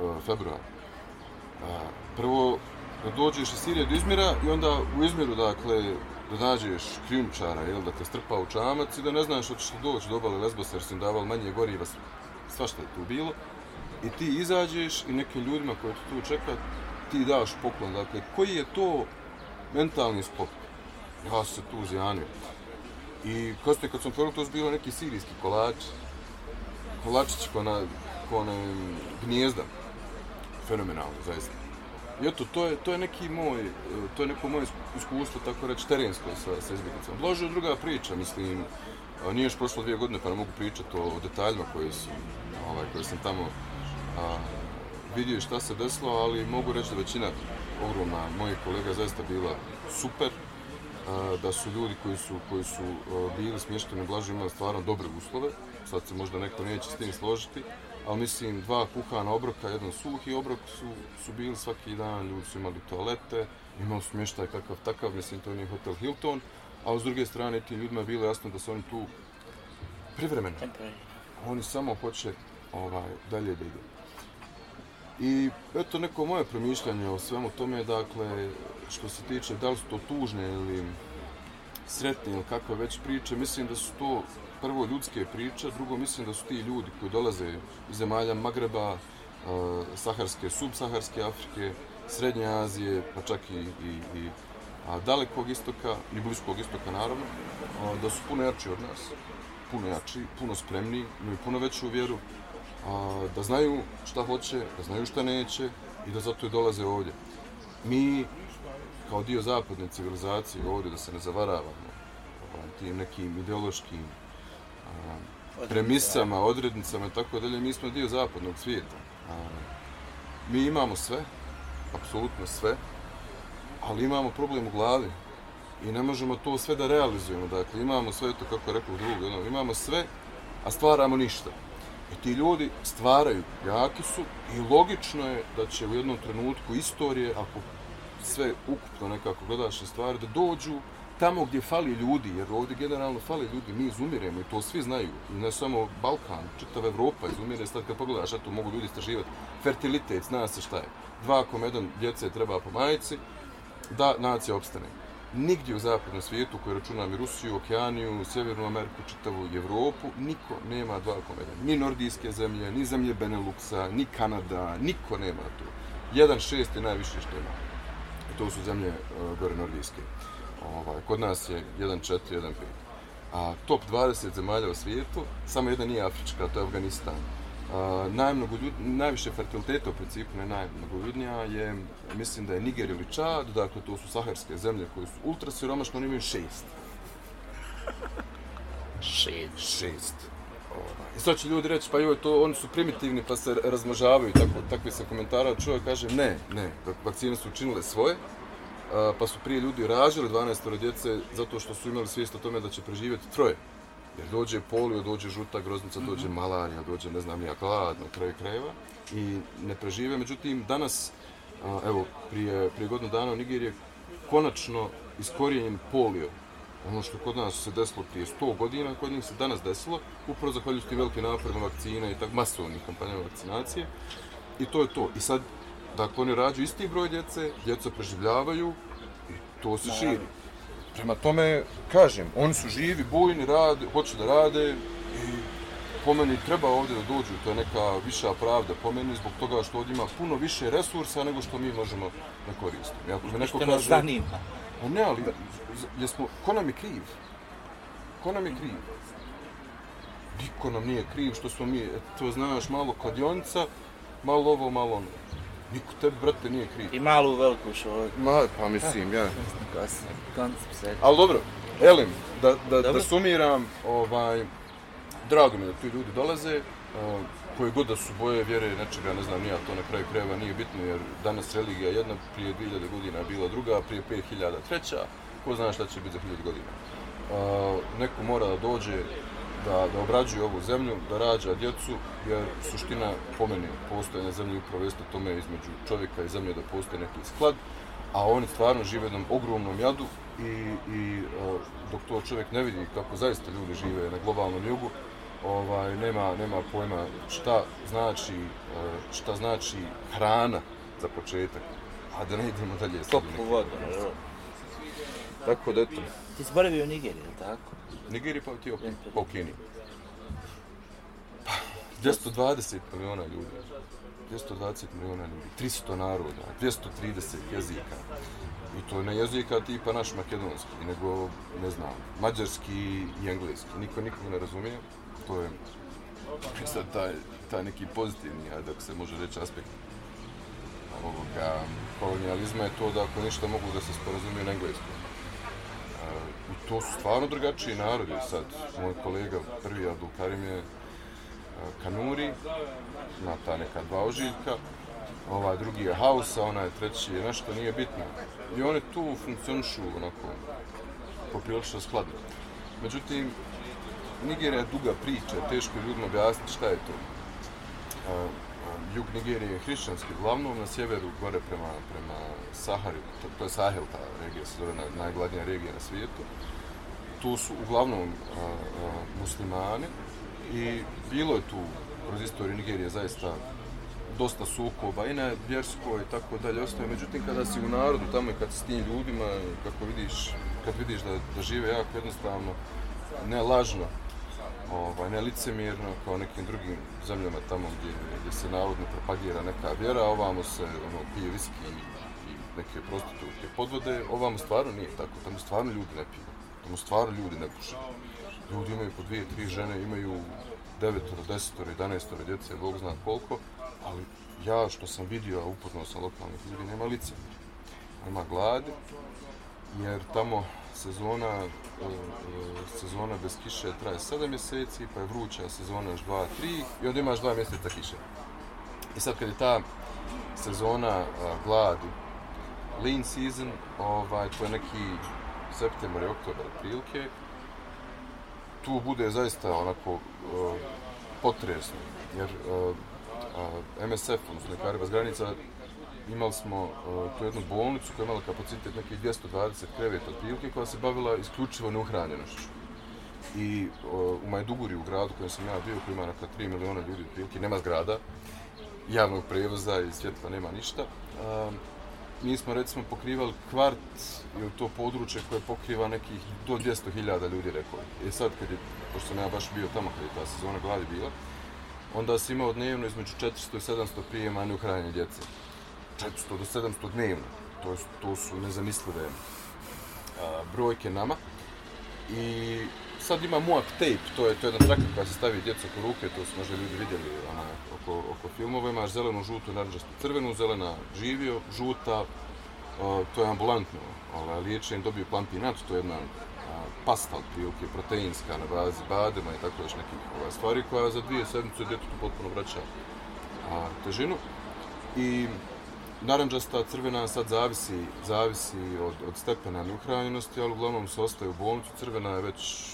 E, februar. E, prvo da dođeš iz Sirije do Izmira i onda u Izmiru, dakle, da nađeš krijumčara, jel, da te strpa u čamac i da ne znaš hoćeš li doći do obale Lesbosa jer su im davali manje goriva, svašta je tu bilo. I ti izađeš i nekim ljudima koji te tu čeka, ti daš poklon. Dakle, koji je to mentalni sklop? Ja se tu zjanio. I kasnije kad sam otvorio, to su bilo neki sirijski kolač, Kolačići ko na, ko na gnijezda. Fenomenalno, zaista. I eto, to je, to je neki moj, e, to je neko moje iskustvo, tako reći, terensko sa, sa izbjeglicama. Ložo druga priča, mislim, nije još prošlo dvije godine, pa ne mogu pričati o, o detaljima koje su, ovaj, koje sam tamo a, vidio i šta se desilo, ali mogu reći da većina ogromna mojih kolega zaista bila super, a, da su ljudi koji su, koji su a, bili smješteni u Blažu imali stvarno dobre uslove, sad se možda neko neće s tim složiti, ali mislim dva kuhana obroka, jedan suhi obrok su, su bili svaki dan, ljudi su imali toalete, imali smještaj kakav takav, mislim to nije hotel Hilton, a s druge strane tim ljudima je bilo jasno da su oni tu privremeno. Oni samo hoće ovaj, dalje da idu. I eto neko moje promišljanje o svemu tome, dakle, što se tiče da li su to tužne ili sretne ili kakve već priče, mislim da su to prvo ljudske priče, drugo mislim da su ti ljudi koji dolaze iz zemalja Magreba, e, Saharske, subsaharske Afrike, Srednje Azije, pa čak i, i, i a, dalekog istoka i bliskog istoka naravno, a, da su puno jači od nas, puno jači, puno spremni, imaju puno veću vjeru, a, da znaju šta hoće, da znaju šta neće i da zato i dolaze ovdje. Mi, kao dio zapadne civilizacije ovdje, da se ne zavaravamo tim nekim ideološkim premisama, odrednicama i tako dalje, mi smo dio zapadnog svijeta. A, mi imamo sve, apsolutno sve, ali imamo problem u glavi i ne možemo to sve da realizujemo. Dakle, imamo sve to, kako je rekao drugi, ono, imamo sve, a stvaramo ništa. I ti ljudi stvaraju, jaki su i logično je da će u jednom trenutku istorije, ako sve ukupno nekako gledaš na stvari, da dođu tamo gdje fali ljudi, jer ovdje generalno fali ljudi, mi izumiremo i to svi znaju. I ne samo Balkan, čitava Evropa izumire, sad kad pogledaš, eto mogu ljudi istraživati, fertilitet, zna se šta je. Dva kom jedan djece treba po majici, da nacija opstane. Nigdje u zapadnom svijetu, koji računam i Rusiju, Okeaniju, Sjevernu Ameriku, čitavu Evropu, niko nema dva kom jedan. Ni nordijske zemlje, ni zemlje Beneluxa, ni Kanada, niko nema to. 1,6 je najviše što ima. I to su zemlje uh, gore nordijske. Ovaj, kod nas je 1.4, 1.5. A top 20 zemalja u svijetu, samo jedna nije Afrička, to je Afganistan. Uh, najmnogoljud, najviše fertiliteta u principu, ne najmnogoljudnija, je, mislim da je Niger ili Čad, dakle to su saharske zemlje koje su ultra siromašne, oni imaju šest. Šest. Šest. Ovaj. I sad će ljudi reći, pa joj, to, oni su primitivni pa se razmnožavaju, tako, takvi se komentara, čovjek kaže, ne, ne, vakcine su učinile svoje, a, pa su prije ljudi ražili 12 djece zato što su imali svijest o tome da će preživjeti troje. Jer dođe polio, dođe žuta groznica, dođe Mhm. malarija, dođe ne znam nija glad na kraju krajeva i ne prežive. Međutim, danas, a, evo, prije, prije godinu dana u Nigeriji je konačno iskorijenjen polio. Ono što kod nas se desilo prije 100 godina, kod njih se danas desilo, upravo zahvaljujući tim velikim naporima vakcina i tako masovnih kampanjama vakcinacije. I to je to. I sad, dakle, oni rađu isti broj djece, djeca preživljavaju i to se Naravno. širi. Prema tome, kažem, oni su živi, bujni, rade, hoće da rade i po meni treba ovdje da dođu, to je neka viša pravda po meni zbog toga što ovdje ima puno više resursa nego što mi možemo da koristimo. Ako me neko Što kaže, zanima. "O ne, ali jesmo, ko nam je kriv? Ko nam je kriv? Niko nam nije kriv što smo mi, to znaš, malo kladionica, malo ovo, malo ono. Niko tebi, brate, nije kriv. I malu veliku šovu. Ma, pa mislim, ja. Konc se. Ali dobro, Elim, da, da, Dobro. da sumiram, ovaj, drago mi da tu ljudi dolaze, uh, koji god da su boje vjere nečega, ne znam, nija to na kraju krajeva nije bitno, jer danas religija jedna, prije 2000 godina je bila druga, prije 5000 treća, ko zna šta će biti za 1000 godina. Uh, neko mora da dođe da, da obrađuje ovu zemlju, da rađa djecu, jer suština po meni postoje na zemlji upravo jeste tome između čovjeka i zemlje da postoji neki sklad, a oni stvarno žive u jednom ogromnom jadu i, i uh, dok to čovjek ne vidi kako zaista ljudi žive na globalnom jugu, ovaj, nema, nema pojma šta znači, uh, šta znači hrana za početak, a da ne idemo dalje. Toplu vodu. evo. Tako da eto, Ti si boravio u Nigeriji, tako? Nigerija pa Etiopiji, pa u Keniji. Pa, 220 miliona ljudi. 220 miliona ljudi, 300 naroda, 230 jezika. I to ne jezika tipa naš makedonski, nego, ne znam, mađarski i engleski. Niko nikog ne razumije. To je sad taj, taj neki pozitivni, ajde ako se može reći, aspekt ovoga kolonijalizma je to da ako ništa mogu da se sporazumiju na engleskom. To su stvarno drugačiji narodi. Sad, moj kolega prvi Abdulkarim je e, Kanuri, na ta neka dva ožiljka, ovaj drugi je Hausa, onaj treći je nešto nije bitno. I oni tu funkcionišu onako poprilično skladno. Međutim, Nigerija je duga priča, teško je ljudima objasniti šta je to. A, jug Nigerije je hrišćanski, uglavnom na sjeveru, gore prema, prema Sahari, to, to je Sahel, ta regija se zove najgladnija regija na svijetu. Tu su uglavnom a, a, muslimani i bilo je tu kroz istoriju Nigerije zaista dosta sukoba i na vjerskoj i tako dalje ostaje. Međutim, kada si u narodu tamo i kad si s tim ljudima, kako vidiš, kad vidiš da, da žive jako jednostavno, ne lažno, ovaj, ne licemirno kao nekim drugim zemljama tamo gdje, gdje se navodno propagira neka vjera, ovamo se ono, pije viski i, i neke prostitutke podvode, ovamo stvarno nije tako, tamo stvarno ljudi ne piju, u stvari ljudi ne puše. Ljudi imaju po dvije, tri žene, imaju devetoro, desetoro, jedanestoro djece, Bog zna koliko, ali ja što sam vidio, a upoznao sam lokalnih ljudi, nema lice. Nema gladi, jer tamo sezona, e, e sezona bez kiše traje 7 mjeseci, pa je vruća sezona još 2, 3 i onda imaš 2 mjeseca kiše. I sad kad je ta sezona a, gladi, lean season, ovaj, to je neki septembar i oktobar prilike, tu bude zaista onako uh, potresno, jer e, uh, uh, MSF, odnosno Lekari bez granica, imali smo uh, tu jednu bolnicu koja je imala kapacitet nekih 220 kreveta otprilike koja se bavila isključivo neuhranjenošću. I uh, u Majduguri, u gradu kojem sam ja bio, koji ima nekada 3 miliona ljudi otprilike, nema zgrada, javnog prevoza i svjetla nema ništa. Uh, mi smo recimo pokrivali kvart ili to područje koje pokriva nekih do 200.000 ljudi rekao. I e sad kad je, pošto sam ja baš bio tamo kad je ta sezona gladi bila, onda si imao dnevno između 400 i 700 prijema neuhranjene djece. 400 do 700 dnevno. To, je, to su nezamislive a, brojke nama. I sad ima Moab tape, to je, to je jedna traka koja se stavi djecu oko ruke, to su možda ljudi vidjeli ona, oko, oko filmova, imaš zelenu, žutu, naranđastu, crvenu, zelena živio, žuta, a, to je ambulantno ali liječenje, dobiju plampinat, to je jedna a, pasta otprilike, proteinska na bazi badema i tako još nekih ovaj, stvari koja za dvije sedmice djetetu potpuno vraća a, težinu. I naranđasta, crvena sad zavisi, zavisi od, od stepena neuhranjenosti, ali uglavnom se ostaje u bolnicu. Crvena je već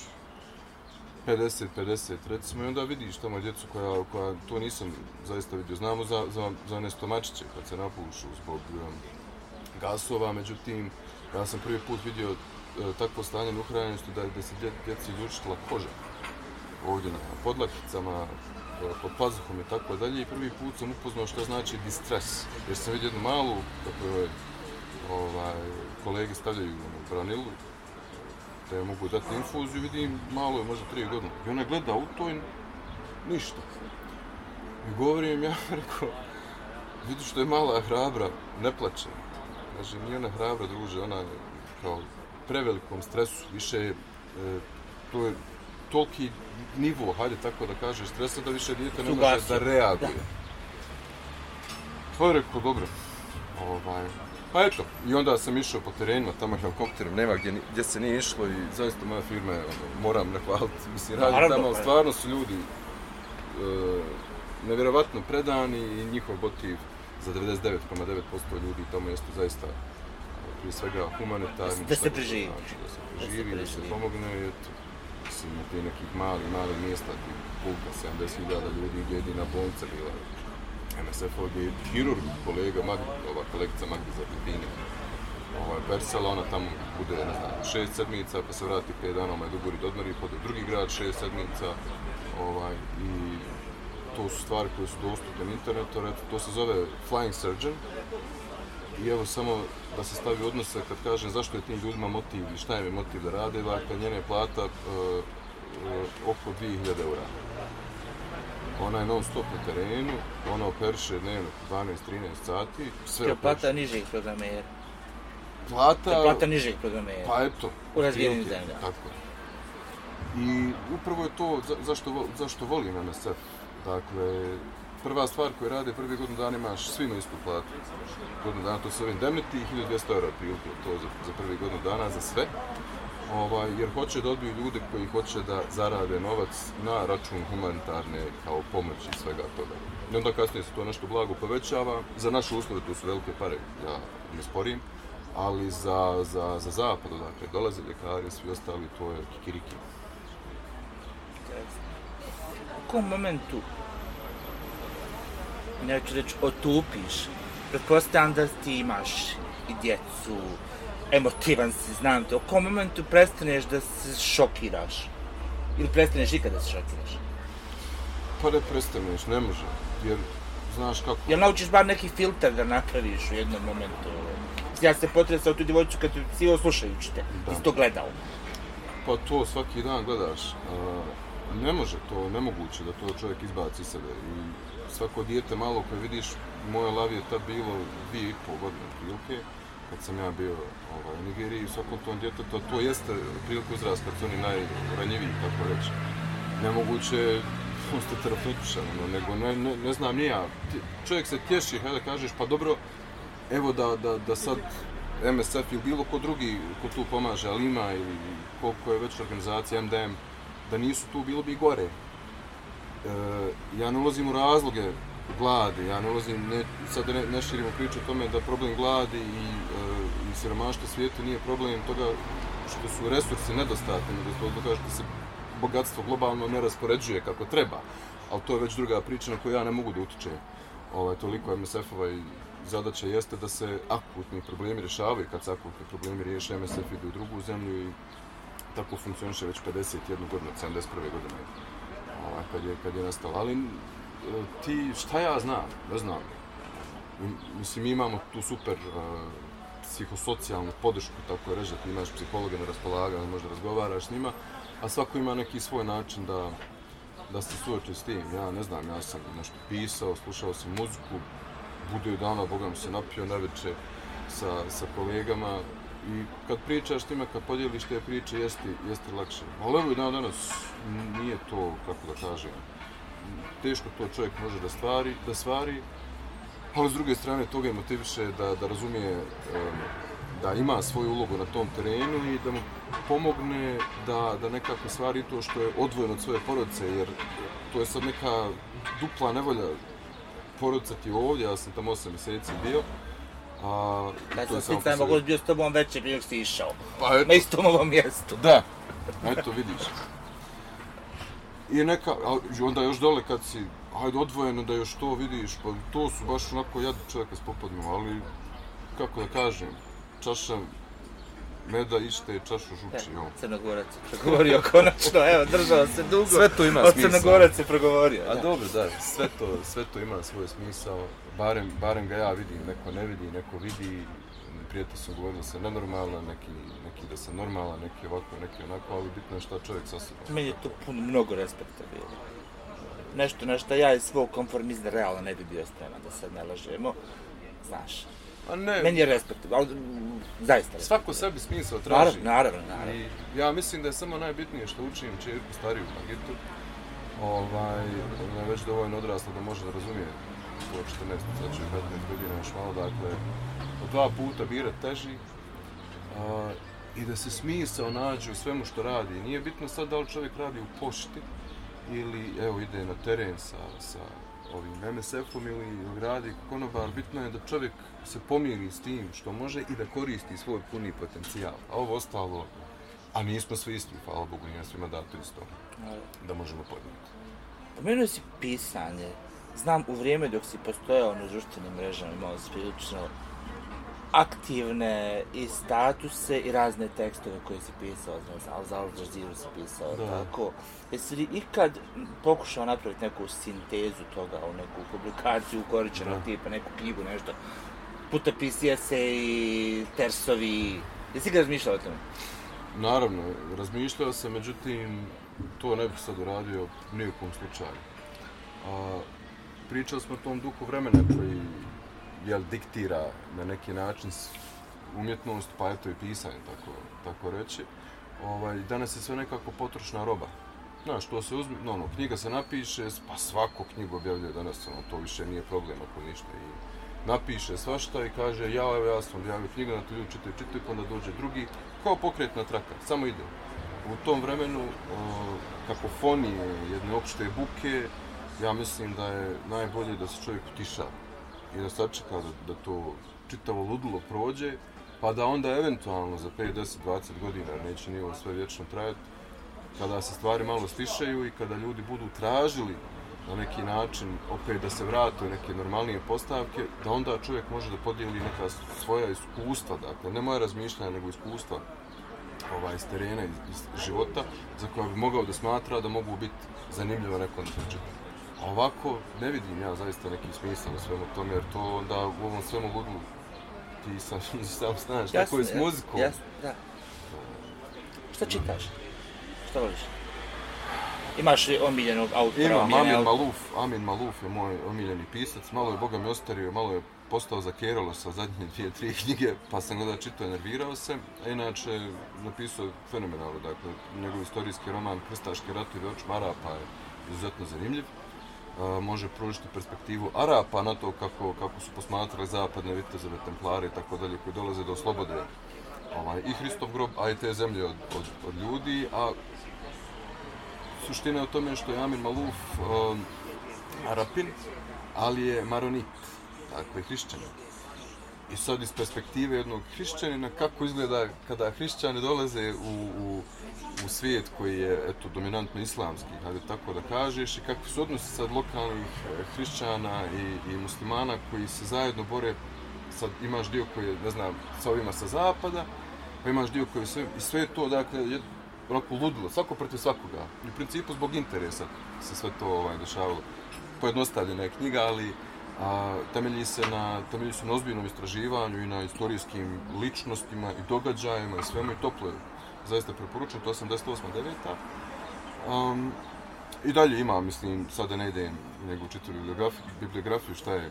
50-50 recimo i onda vidiš tamo djecu koja, koja to nisam zaista vidio. Znamo za, za, za one stomačiće kad se napušu zbog um, gasova, međutim ja sam prvi put vidio e, takvo stanje neuhranjenosti da, da se dje, djeci izlučitila koža ovdje na podlakicama, e, pod pazuhom i tako dalje i prvi put sam upoznao što znači distres jer sam vidio jednu malu, kako je ovaj, kolege stavljaju u branilu, da je mogu dati infuziju, vidim, malo je, možda tri godine. I ona gleda u to i ništa. I govorim ja, rekao, vidi što je mala hrabra, ne plače. Kaže, nije ona hrabra, druže, ona je kao prevelikom stresu, više je, e, to je toliki nivo, hajde tako da kažeš, stresa da više dijete ne može da reaguje. Da. Pa je rekao, dobro, ovaj, pa eto, i onda sam išao po terenima, tamo helikopterom, nema gdje, gdje se nije išlo i zaista moja firma je, ono, moram nahvaliti, mislim, radi tamo, pa stvarno su ljudi e, nevjerovatno predani i njihov motiv za 99,9% ljudi tamo jeste zaista prije svega humanitarni. Da se preživi. Znači, da se preživi, da se, pomogne. Eto, mislim, na tih nekih mali, mali mjesta, ti pulka, 70.000 ljudi, gdje jedina bolnica bila. MSF ovdje je hirurg, kolega, Mag, ova kolegica Magda za Argentini. Ovaj, Persela, ona tamo bude, ne znam, šest sedmica, pa se vrati pet dana, ovaj Duguri odmori, pa do drugi grad šest sedmica. Ovaj, I to su stvari koje su dostupne na internetu, to se zove Flying Surgeon. I evo samo da se stavi odnose kad kažem zašto je tim ljudima motiv i šta je motiv da rade, dakle njene plata uh, uh, oko 2000 eura. Ona je non stop na terenu, ona operiše dnevno 12-13 sati. Sve je plata nižih programera. Plata... Je plata nižih programera. Pa eto. U razvijenim zemljama. Tako. I upravo je to za, zašto, zašto volim MSF. Dakle, prva stvar koju rade prvi godinu dana imaš svima istu platu. Godinu dana to su ovim demeti 1200 eura prilike, to za, za prvi godinu dana za sve. Ovaj, jer hoće da odbiju ljude koji hoće da zarade novac na račun humanitarne kao pomoći i svega toga. I onda kasnije se to nešto blago povećava. Za naše uslove to su velike pare, ja ne sporim. Ali za, za, za zapad, dakle, dolaze ljekari, svi ostali, to je kikiriki. U kom momentu neću reći, otupiš. Pretpostavljam da ti imaš i djecu, emotivan si, znam te. U kom momentu prestaneš da se šokiraš? Ili prestaneš ikad da se šokiraš? Pa ne prestaneš, ne može. Jer, znaš kako... Jel naučiš bar neki filter da napraviš u jednom momentu? Ja se potresao tu djevojčicu kad si ovo slušajući te. Da. Ti to gledao. Pa to svaki dan gledaš. A, ne može to, nemoguće da to čovjek izbaci sebe. I svako dijete malo koje vidiš, moja lav je tad bilo dvije i pol godine prilike, kad sam ja bio ovaj, u Nigeriji, i svakom tom djetetu, to jeste priliku izraz kad su oni najranjiviji, tako reći. Nemoguće osteterapeutušan, no, nego ne, ne, ne znam ja Čovjek se tješi, hajde kažeš, pa dobro, evo da, da, da sad MSF ili bilo ko drugi ko tu pomaže, ali ima ili koliko je već organizacija MDM, da nisu tu, bilo bi gore e, ja ne ulazim u razloge gladi, ja ne ulazim, ne, sad ne, ne širimo priču o tome da problem gladi i, e, i siromaštva svijetu nije problem toga što su resursi nedostatni, nego to kaže da se bogatstvo globalno ne raspoređuje kako treba, ali to je već druga priča na koju ja ne mogu da utičem. Ovaj, toliko MSF-ova i zadaća jeste da se akutni problemi rješavaju, kad se akutni problemi riješe, MSF ide u drugu zemlju i tako funkcioniše već 51 godinu, 71. godine ovaj, kad, je, kad je nastalo. Ali ti, šta ja znam, ne znam. Mislim, mi imamo tu super uh, psihosocijalnu podršku, tako je reći, da ti imaš psihologa na raspolaganju, možda razgovaraš s njima, a svako ima neki svoj način da, da se suoči s tim. Ja ne znam, ja sam nešto pisao, slušao sam muziku, budio je dana, Boga mi se napio na večer sa, sa kolegama, I kad pričaš s kad podijeliš te priče, jeste, jeste lakše. Ali evo i dan danas nije to, kako da kažem, teško to čovjek može da stvari, da stvari, ali s druge strane toga je motiviše da, da razumije um, da ima svoju ulogu na tom terenu i da mu pomogne da, da nekako stvari to što je odvojeno od svoje porodice, jer to je sad neka dupla nevolja porodica ti ovdje, ja sam tamo 8 mjeseci bio, A, da sam sticaj mogu bio s tobom veće prije si išao. Pa eto. Na istom ovom mjestu. Da, eto vidiš. I neka, a onda još dole kad si, hajde odvojeno da još to vidiš, pa to su baš onako jadni čovjeka s popadnom, ali kako da kažem, čaša meda ište čašu žuči. Ja, Crnogorac je progovorio konačno, evo, držao se dugo. Sve to ima smisla. Od Crnogorac je progovorio. A dobro, da, sve to, sve to ima svoj smisao barem, barem ga ja vidim, neko ne vidi, neko vidi, prijatelj su govorili da se nenormalno, neki, neki da se normalan, neki ovako, neki onako, ali bitno je šta čovjek sa sobom. Meni je to puno, mnogo respekta bilo. nešto na što ja iz svog konformizma realno ne bi bio spreman da se ne lažemo. Znaš, A ne, meni je respektabilno, ali zaista svako respektabilno. sebi smisao traži. Naravno, naravno, naravno. I ja mislim da je samo najbitnije što učim čerku stariju Magitu. Ovaj, ona je već dovoljno odrasla da može da razumije to 14, sad će 15 godina još malo, dakle, dva puta bira teži i da se smisao nađe u svemu što radi. Nije bitno sad da li čovjek radi u pošti ili evo ide na teren sa, sa ovim MSF-om ili, ili radi konobar, bitno je da čovjek se pomiri s tim što može i da koristi svoj puni potencijal. A ovo ostalo, a nismo svi isti, hvala Bogu, nije svima dato isto da možemo podnijeti. Pomenuo si pisanje. Znam, u vrijeme dok si postojao na društvenim mrežama imao si prilično aktivne i statuse i razne tekstove koje si pisao, ne znam, za Al Jazeera si pisao, Da. tako. Jesi li ikad pokušao napraviti neku sintezu toga u neku publikaciju ukoričenog tipa, neku knjigu, nešto? Putopisi, eseji, tersovi. Jesi ga razmišljao o tome? Naravno, razmišljao sam, međutim, to ne bih sad uradio ni u kom slučaju. A, pričali smo o tom duhu vremena koji jel, diktira na neki način umjetnost, pa eto i pisanje, tako, tako reći. Ovaj, danas je sve nekako potrošna roba. Znaš, to se uzme, no, no, knjiga se napiše, pa svako knjigu objavljuje danas, ono, to više nije problem ako ništa. I napiše svašta i kaže, ja, evo, ja sam objavio knjigu, na to ljudi čitaju, čitaju, pa onda dođe drugi, kao pokretna traka, samo ide. U tom vremenu, o, kakofonije, jedne opšte buke, ja mislim da je najbolje da se čovjek utišava i da sačeka da, da to čitavo ludilo prođe, pa da onda eventualno za 5, 10, 20 godina, neće ni ovo sve vječno trajati, kada se stvari malo stišaju i kada ljudi budu tražili na neki način opet da se vrate u neke normalnije postavke, da onda čovjek može da podijeli neka svoja iskustva, dakle, ne moja razmišljanja, nego iskustva ovaj, iz terena, iz, iz života, za koja bi mogao da smatra da mogu biti zanimljivo nekom da se. A ovako ne vidim ja zaista neki smisao u svemu tome, jer to onda u ovom svemu ludlu ti sam, sam znaš, tako je s muzikom. Jasno, da. Šta čitaš? Šta voliš? Imaš li omiljenog autora? Imam, omiljene Amin Maluf, Amin Maluf je moj omiljeni pisac, malo je Boga mi ostario, malo je postao za Keralo sa zadnje dvije, tri knjige, pa sam ga da čitao i nervirao se, a inače napisao fenomenalno, dakle, njegov istorijski roman Krstaški ratovi očima Arapa je izuzetno zanimljiv. E, može pružiti perspektivu Arapa na to kako, kako su posmatrali zapadne vitezove, templare i tako dalje, koji dolaze do slobode ovaj, i Hristov grob, a i te zemlje od, od, od ljudi, a suština je u tome što je Amin Maluf um, Arapin, ali je Maronit, dakle hrišćanin. I sad iz perspektive jednog hrišćanina, kako izgleda kada hrišćani dolaze u, u, u svijet koji je eto, dominantno islamski, hajde tako da kažeš, i kakvi su odnosi sad lokalnih e, hrišćana i, i muslimana koji se zajedno bore, sad imaš dio koji je, ne znam, sa ovima sa zapada, pa imaš dio koji je sve, i sve to, dakle, je, onako ludilo, svako protiv svakoga. I u principu zbog interesa se sve to ovaj, dešavalo. Pojednostavljena je knjiga, ali a, temelji se na, temelji se na ozbiljnom istraživanju i na istorijskim ličnostima i događajima i svemu i toplo je. Zaista preporučujem, to je 88. 9. Um, I dalje ima, mislim, sada ne idem u njegovu čitu bibliografiju, bibliografiju šta je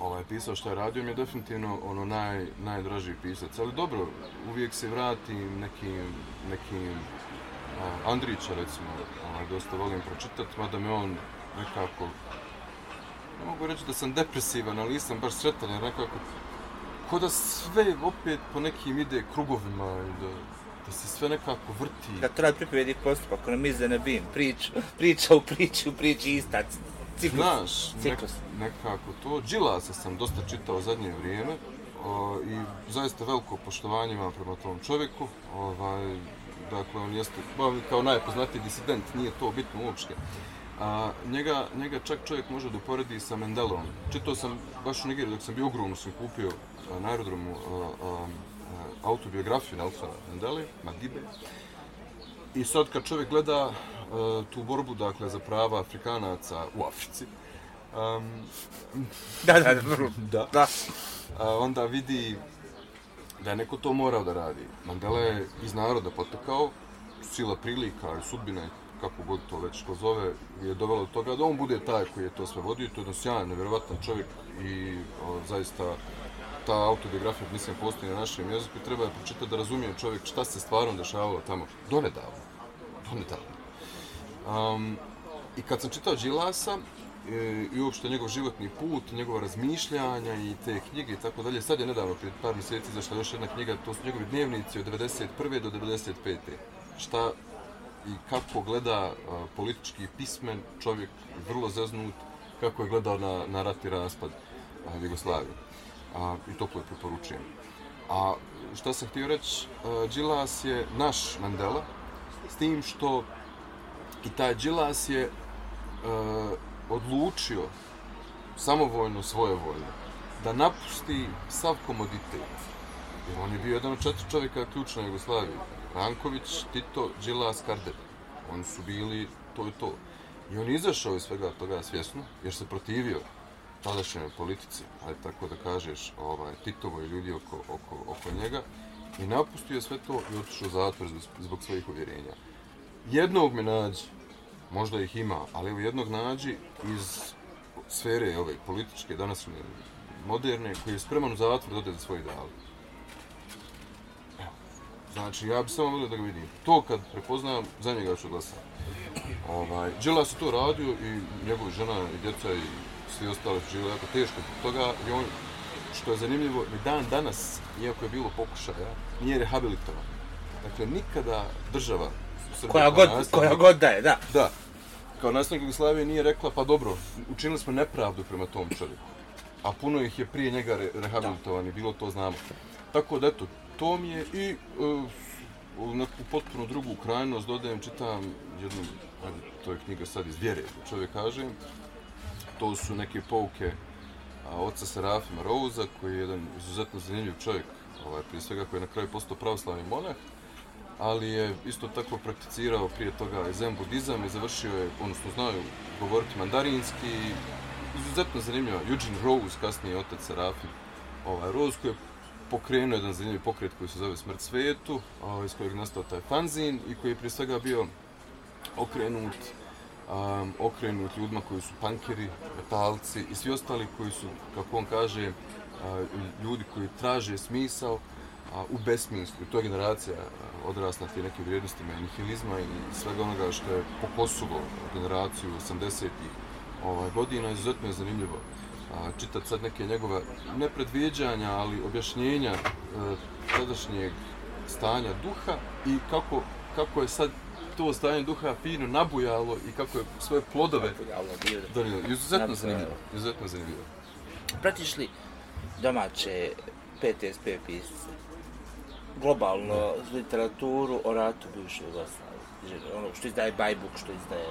ovaj, pisao, šta je radio, mi je definitivno ono naj, najdraži pisac. Ali dobro, uvijek se vratim nekim, nekim uh, Andrića, recimo, ovaj, dosta volim pročitati, mada me on nekako, ne mogu reći da sam depresivan, ali nisam baš sretan, jer nekako, ko da sve opet po nekim ide krugovima i da, da se sve nekako vrti. Da treba pripredi postupak, ono mize na bim, priča, priča u priči, u priči ista, ciklus. Znaš, nek, ciklus. nekako to. Džilasa sam dosta čitao zadnje vrijeme o, i zaista veliko poštovanje imam prema tom čovjeku. Ovaj, dakle, on jeste kao najpoznatiji disident, nije to bitno uopšte. A, njega, njega čak čovjek može da uporedi sa Mendelom. Čitao sam baš u Nigeriji dok sam bio Grunu, sam kupio a, na aerodromu a, a, autobiografiju Nelsona Mandele, Madibe. I sad kad čovjek gleda uh, tu borbu dakle za prava Afrikanaca u Africi, um, Da, da, da, da. da. a, onda vidi da je neko to morao da radi. Mandela je iz naroda potekao, sila prilika sudbina je kako god to već ko zove, je dovelo do toga da on bude taj koji je to sve vodio. To je jedan sjajan, nevjerovatan čovjek i o, zaista ta autobiografija, mislim, postoji na našem jeziku i treba je pročitati da razumije čovjek šta se stvarno dešavalo tamo. Donedavno. Donedavno. Um, I kad sam čitao Đilasa, e, i uopšte njegov životni put, njegova razmišljanja i te knjige i tako dalje. Sad je nedavno, prije par mjeseci, zašla još jedna knjiga, to su njegovi dnevnici od 91. do 95. Šta i kako gleda a, politički pismen čovjek, vrlo zeznut, kako je gledao na, na rat i raspad a, Jugoslavije. A, I toplo je preporučujem. A šta sam htio reći, e, Đilas je naš Mandela, s tim što i taj Đilas je uh, odlučio samovoljno, svojevoljno, da napusti sav komoditet. Jer on je bio jedan od četiri čovjeka ključna Jugoslavije. Ranković, Tito, Đilas, Kardelj. Oni su bili to i to. I on je izašao iz svega toga svjesno, jer se protivio tadašnjoj politici, ali tako da kažeš, ovaj, Titovo i ljudi oko, oko, oko njega, i napustio sve to i otišao u zatvor zbog, zbog svojih uvjerenja. Jednog me nađi, možda ih ima, ali evo jednog nađi iz sfere ove političke, današnje, moderne, koji je spreman u zatvor da ode za svoj ideal. Znači, ja bi samo volio da ga vidim. To kad prepoznam, za njega ću glasati. Ovaj, Đela je to radio i njegova žena i djeca i svi ostali su živjeli jako teško zbog toga i on, što je zanimljivo, ni dan danas, iako je bilo pokušaja, nije rehabilitovan. Dakle, nikada država Srbija, Koja god, koja god da je, da. Da. Kao nastavnik Jugoslavije nije rekla, pa dobro, učinili smo nepravdu prema tom čovjeku. A puno ih je prije njega re rehabilitovani, bilo to znamo. Tako da, eto, to mi je i uh, u potpuno drugu krajnost dodajem, čitam jednu, to je knjiga sad iz vjere, čovjek kaže, to su neke pouke a, oca Serafima Rouza, koji je jedan izuzetno zanimljiv čovjek, ovaj, prije svega koji je na kraju postao pravoslavni monah, ali je isto tako prakticirao prije toga zen budizam i završio je, odnosno znaju govoriti mandarinski, izuzetno zanimljivo. Eugene Rose, kasnije otac Serafim, ovaj, Rose koji je pokrenuo jedan zanimljiv pokret koji se zove Smrt svetu, ovaj, iz kojeg je nastao taj fanzin i koji je prije svega bio okrenut um, okrenut ljudima koji su pankeri, metalci i svi ostali koji su, kako on kaže, uh, ljudi koji traže smisao, u besmislu. To je generacija odrasla na nekim vrijednostima i nihilizma i svega onoga što je pokosilo generaciju 80-ih ovaj, godina. Izuzetno je zanimljivo a, čitat sad neke njegove nepredviđanja, ali objašnjenja e, tadašnjeg stanja duha i kako, kako je sad to stanje duha fino nabujalo i kako je svoje plodove donijelo. Izuzetno zanimljivo. Izuzetno zanimljivo. Pratiš li domaće PTSP pisce? globalno ne. literaturu o ratu bivše Jugoslavije. Ono što izdaje Bajbuk, što izdaje...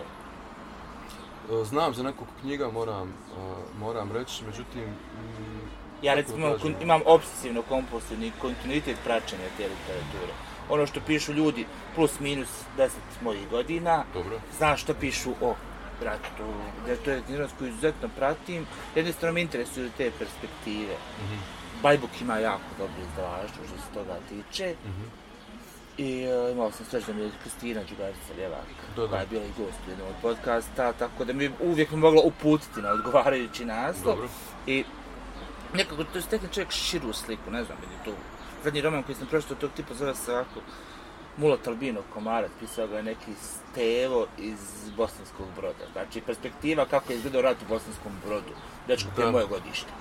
E, znam za nekog knjiga, moram, uh, moram reći, međutim... Mm, ja recimo imam, imam obsesivno kompulsivni kontinuitet praćenja te literature. Ono što pišu ljudi plus minus 10 mojih godina, Dobro. znam što pišu o ratu, da to je knjižnost koju izuzetno pratim, jednostavno me interesuju te perspektive. Mm -hmm Bajbuk ima jako dobro izdavaštvo što se toga tiče. Mm -hmm. I uh, imao sam sreće da mi je Kristina Đugarica Ljevak, koja je bila i gost u jednom od podcasta, tako da mi uvijek mi mogla uputiti na odgovarajući naslov. Dobro. I nekako to stekne čovjek širu sliku, ne znam, je to zadnji roman koji sam pročitao tog tipa zove se ovako Mulat Albino Komarat, pisao ga je neki Stevo iz Bosanskog broda. Znači, perspektiva kako je izgledao rat u Bosanskom brodu, dečko prije moje godište.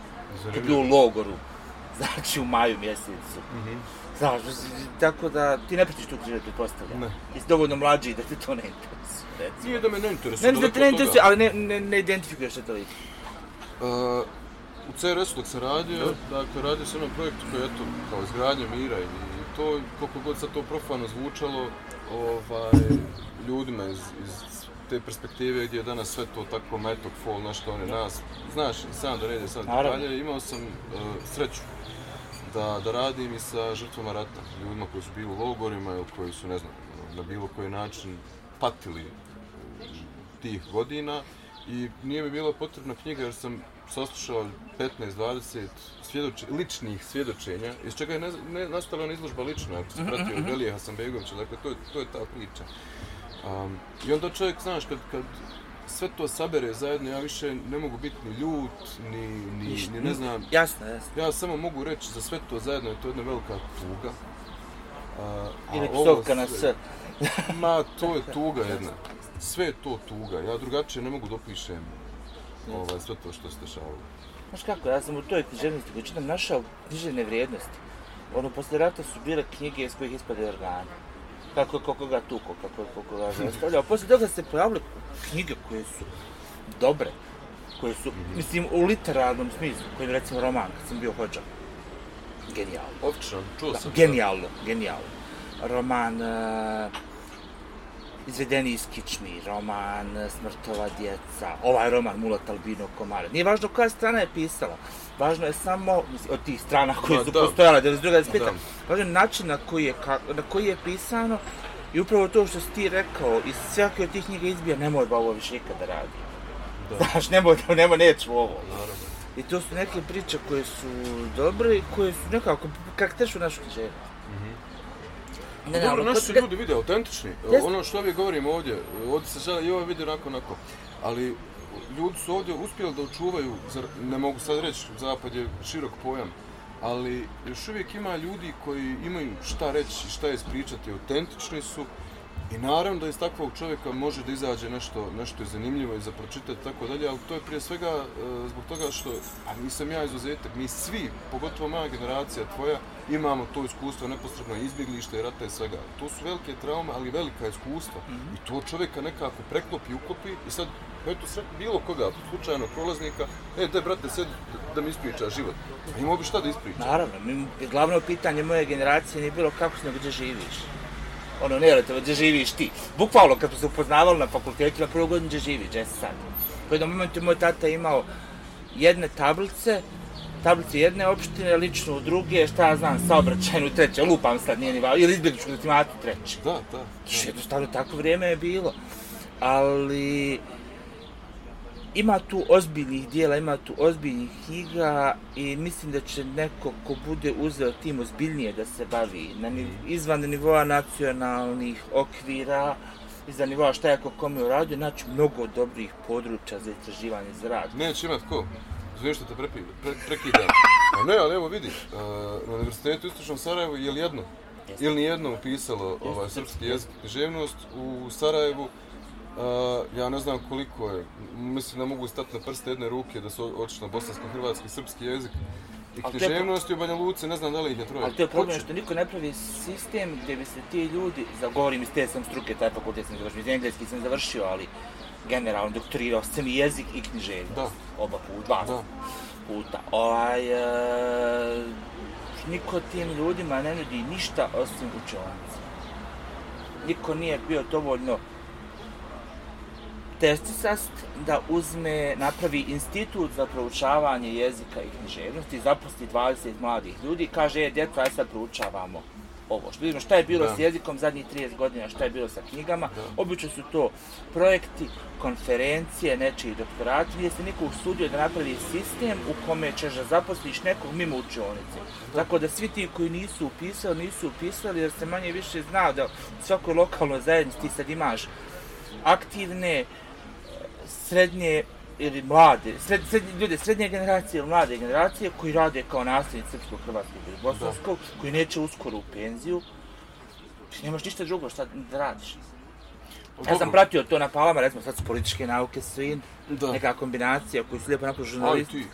Kad je bio u logoru, znači u maju mjesecu. Mm -hmm. Znaš, tako da ti ne pratiš tu knjigu, pretpostavljam. Ne. Jesi dovoljno mlađi da te to ne interesuje. Recimo. Nije da me ne interesuje. Ne, da te ne interesuje, ali ne, ne, ne identifikuješ se to lik. Uh, u CRS-u dok sam radio, da. dakle, radio sam na projektu koji je to kao izgradnja mira i, i to, koliko god sad to profano zvučalo, ovaj, ljudima iz, iz te perspektive gdje je danas sve to tako metok, fall, nešto oni nas, znaš, sam da ne ide sad detalje, imao sam uh, sreću da, da radim i sa žrtvama rata, ljudima koji su bili u logorima ili koji su, ne znam, na bilo koji način patili tih godina i nije mi bila potrebna knjiga jer sam saslušao 15-20 svjedoče, ličnih svjedočenja, iz čega je ne, ne, nastala izložba lična, ako se pratio mm -hmm. Velije Hasanbegovića, dakle to je, to je ta priča. Um, I onda čovjek, znaš, kad, kad sve to sabere zajedno, ja više ne mogu biti ni ljut, ni, ni, Ništa, ni ne znam, Jasno, jasno. ja samo mogu reći za sve to zajedno, je to jedna velika tuga. Ili ovo psovka na sve-. Ma, to je tuga jedna. Sve je to tuga. Ja drugačije ne mogu dopišem ovaj, sve to što se dešavalo. Znaš kako, ja sam u toj književnosti koji čitam našao književne vrijednosti. Ono, posle rata su bile knjige iz kojih ispade organi. Kako je ko koga tuko, kako je ko koga zastavljao. Posle toga se pojavile knjige koje su dobre, koje su, mislim, u literarnom smislu, koji je recimo roman, kad sam bio hođa. Genijalno. Ofičan, čuo Da, sam. genijalno, genijalno. Roman uh, Izvedeni iz kičmi, roman Smrtova djeca, ovaj roman Mulat Albino Komare. Nije važno koja strana je pisala, važno je samo, od tih strana koje su da. postojale, 92. 25. Da. Važno je način na koji je, ka, na koji je pisano i upravo to što si ti rekao, iz svake od tih knjiga izbija, nemoj ba ovo više ikada radi. Da. Znaš, nemoj, nemoj, neću ovo. Naravno. I to su neke priče koje su dobre i koje su nekako karakterišu našu književnost. Ne, Dobro, ali naši su ljudi vide, autentični. Jeste. Ono što ovdje govorimo ovdje, ovdje se žele i ovo vidi onako, onako. Ali ljudi su ovdje uspjeli da očuvaju, zar, ne mogu sad reći, zapad je širok pojam, ali još uvijek ima ljudi koji imaju šta reći šta ispričati, autentični su i naravno da iz takvog čovjeka može da izađe nešto, nešto je zanimljivo i za pročitati tako dalje, ali to je prije svega e, zbog toga što, a nisam ja izuzetak, mi svi, pogotovo moja generacija tvoja, imamo to iskustvo neposredno izbjeglište rata i svega. To su velike traume, ali velika iskustva. I to čovjeka nekako preklopi, uklopi i sad, eto sve, bilo koga, slučajno prolaznika, e, daj brate, sedi da, mi ispriča život. A imao bi šta da ispriča. Naravno, mi, glavno pitanje moje generacije nije bilo kako si nego gdje živiš. Ono, ne, to gdje živiš ti. Bukvalno, kad smo se upoznavali na fakultetu, na prvu godinu gdje živiš, gdje si sad. U jednom momentu moj tata imao jedne tablice, tablice jedne opštine, lično u druge, šta ja znam, saobraćajnu treće, lupam sad, nije ni važno, ili izbjegličku letimatu treće. Da, da. Što jednostavno tako vrijeme je bilo. Ali ima tu ozbiljnih dijela, ima tu ozbiljnih knjiga i mislim da će neko ko bude uzeo tim ozbiljnije da se bavi na ni, izvan nivoa nacionalnih okvira, izvan nivoa šta je ko kome uradio, naći mnogo dobrih područja za istraživanje za rad. Neće imat ko. Zviješ što te prepi, pre, prekidam. A ne, ali evo vidi, uh, na Univerzitetu u Istočnom Sarajevu je li jedno? Jeste. Ili nijedno upisalo ovaj, srpski jezik i književnost u Sarajevu? Uh, ja ne znam koliko je, mislim da mogu stati na prste jedne ruke da su otišli na bosansko-hrvatski srpski jezik i književnost u Banja Luci, ne znam da li ih je troje. Ali to je problem što niko ne pravi sistem gdje bi se ti ljudi, za govorim iz te sam struke, taj fakultet sam završio, iz engleski sam završio, ali generalno doktorirao sam i jezik i književnost. Da. Oba puta, dva Da. puta. Ovaj, e, niko tim ljudima ne nudi ništa osim učionice. Niko nije bio dovoljno testisast da uzme, napravi institut za proučavanje jezika i književnosti, zaposli 20 mladih ljudi i kaže, e, djeco, aj sad proučavamo ovo. Što vidimo šta je bilo Da. s jezikom zadnjih 30 godina, šta je bilo sa knjigama. Da. Obično su to projekti, konferencije, nečiji doktorati, gdje se niko usudio da napravi sistem u kome ćeš da zaposliš nekog mimo učionice. Tako da svi ti koji nisu upisali, nisu upisali jer se manje više zna da u svakoj lokalnoj zajednici ti sad imaš aktivne, srednje ili mlade, sred, srednje ljude, srednje generacije ili mlade generacije koji rade kao nasljednici srpskog, hrvatskog ili bosanskog, koji neće uskoro u penziju. Ti nemaš ništa drugo šta da radiš. Ja sam pratio to na palama, recimo sad su političke nauke su in, Da. neka kombinacija koju su lijepo napravili Aj žurnalisti.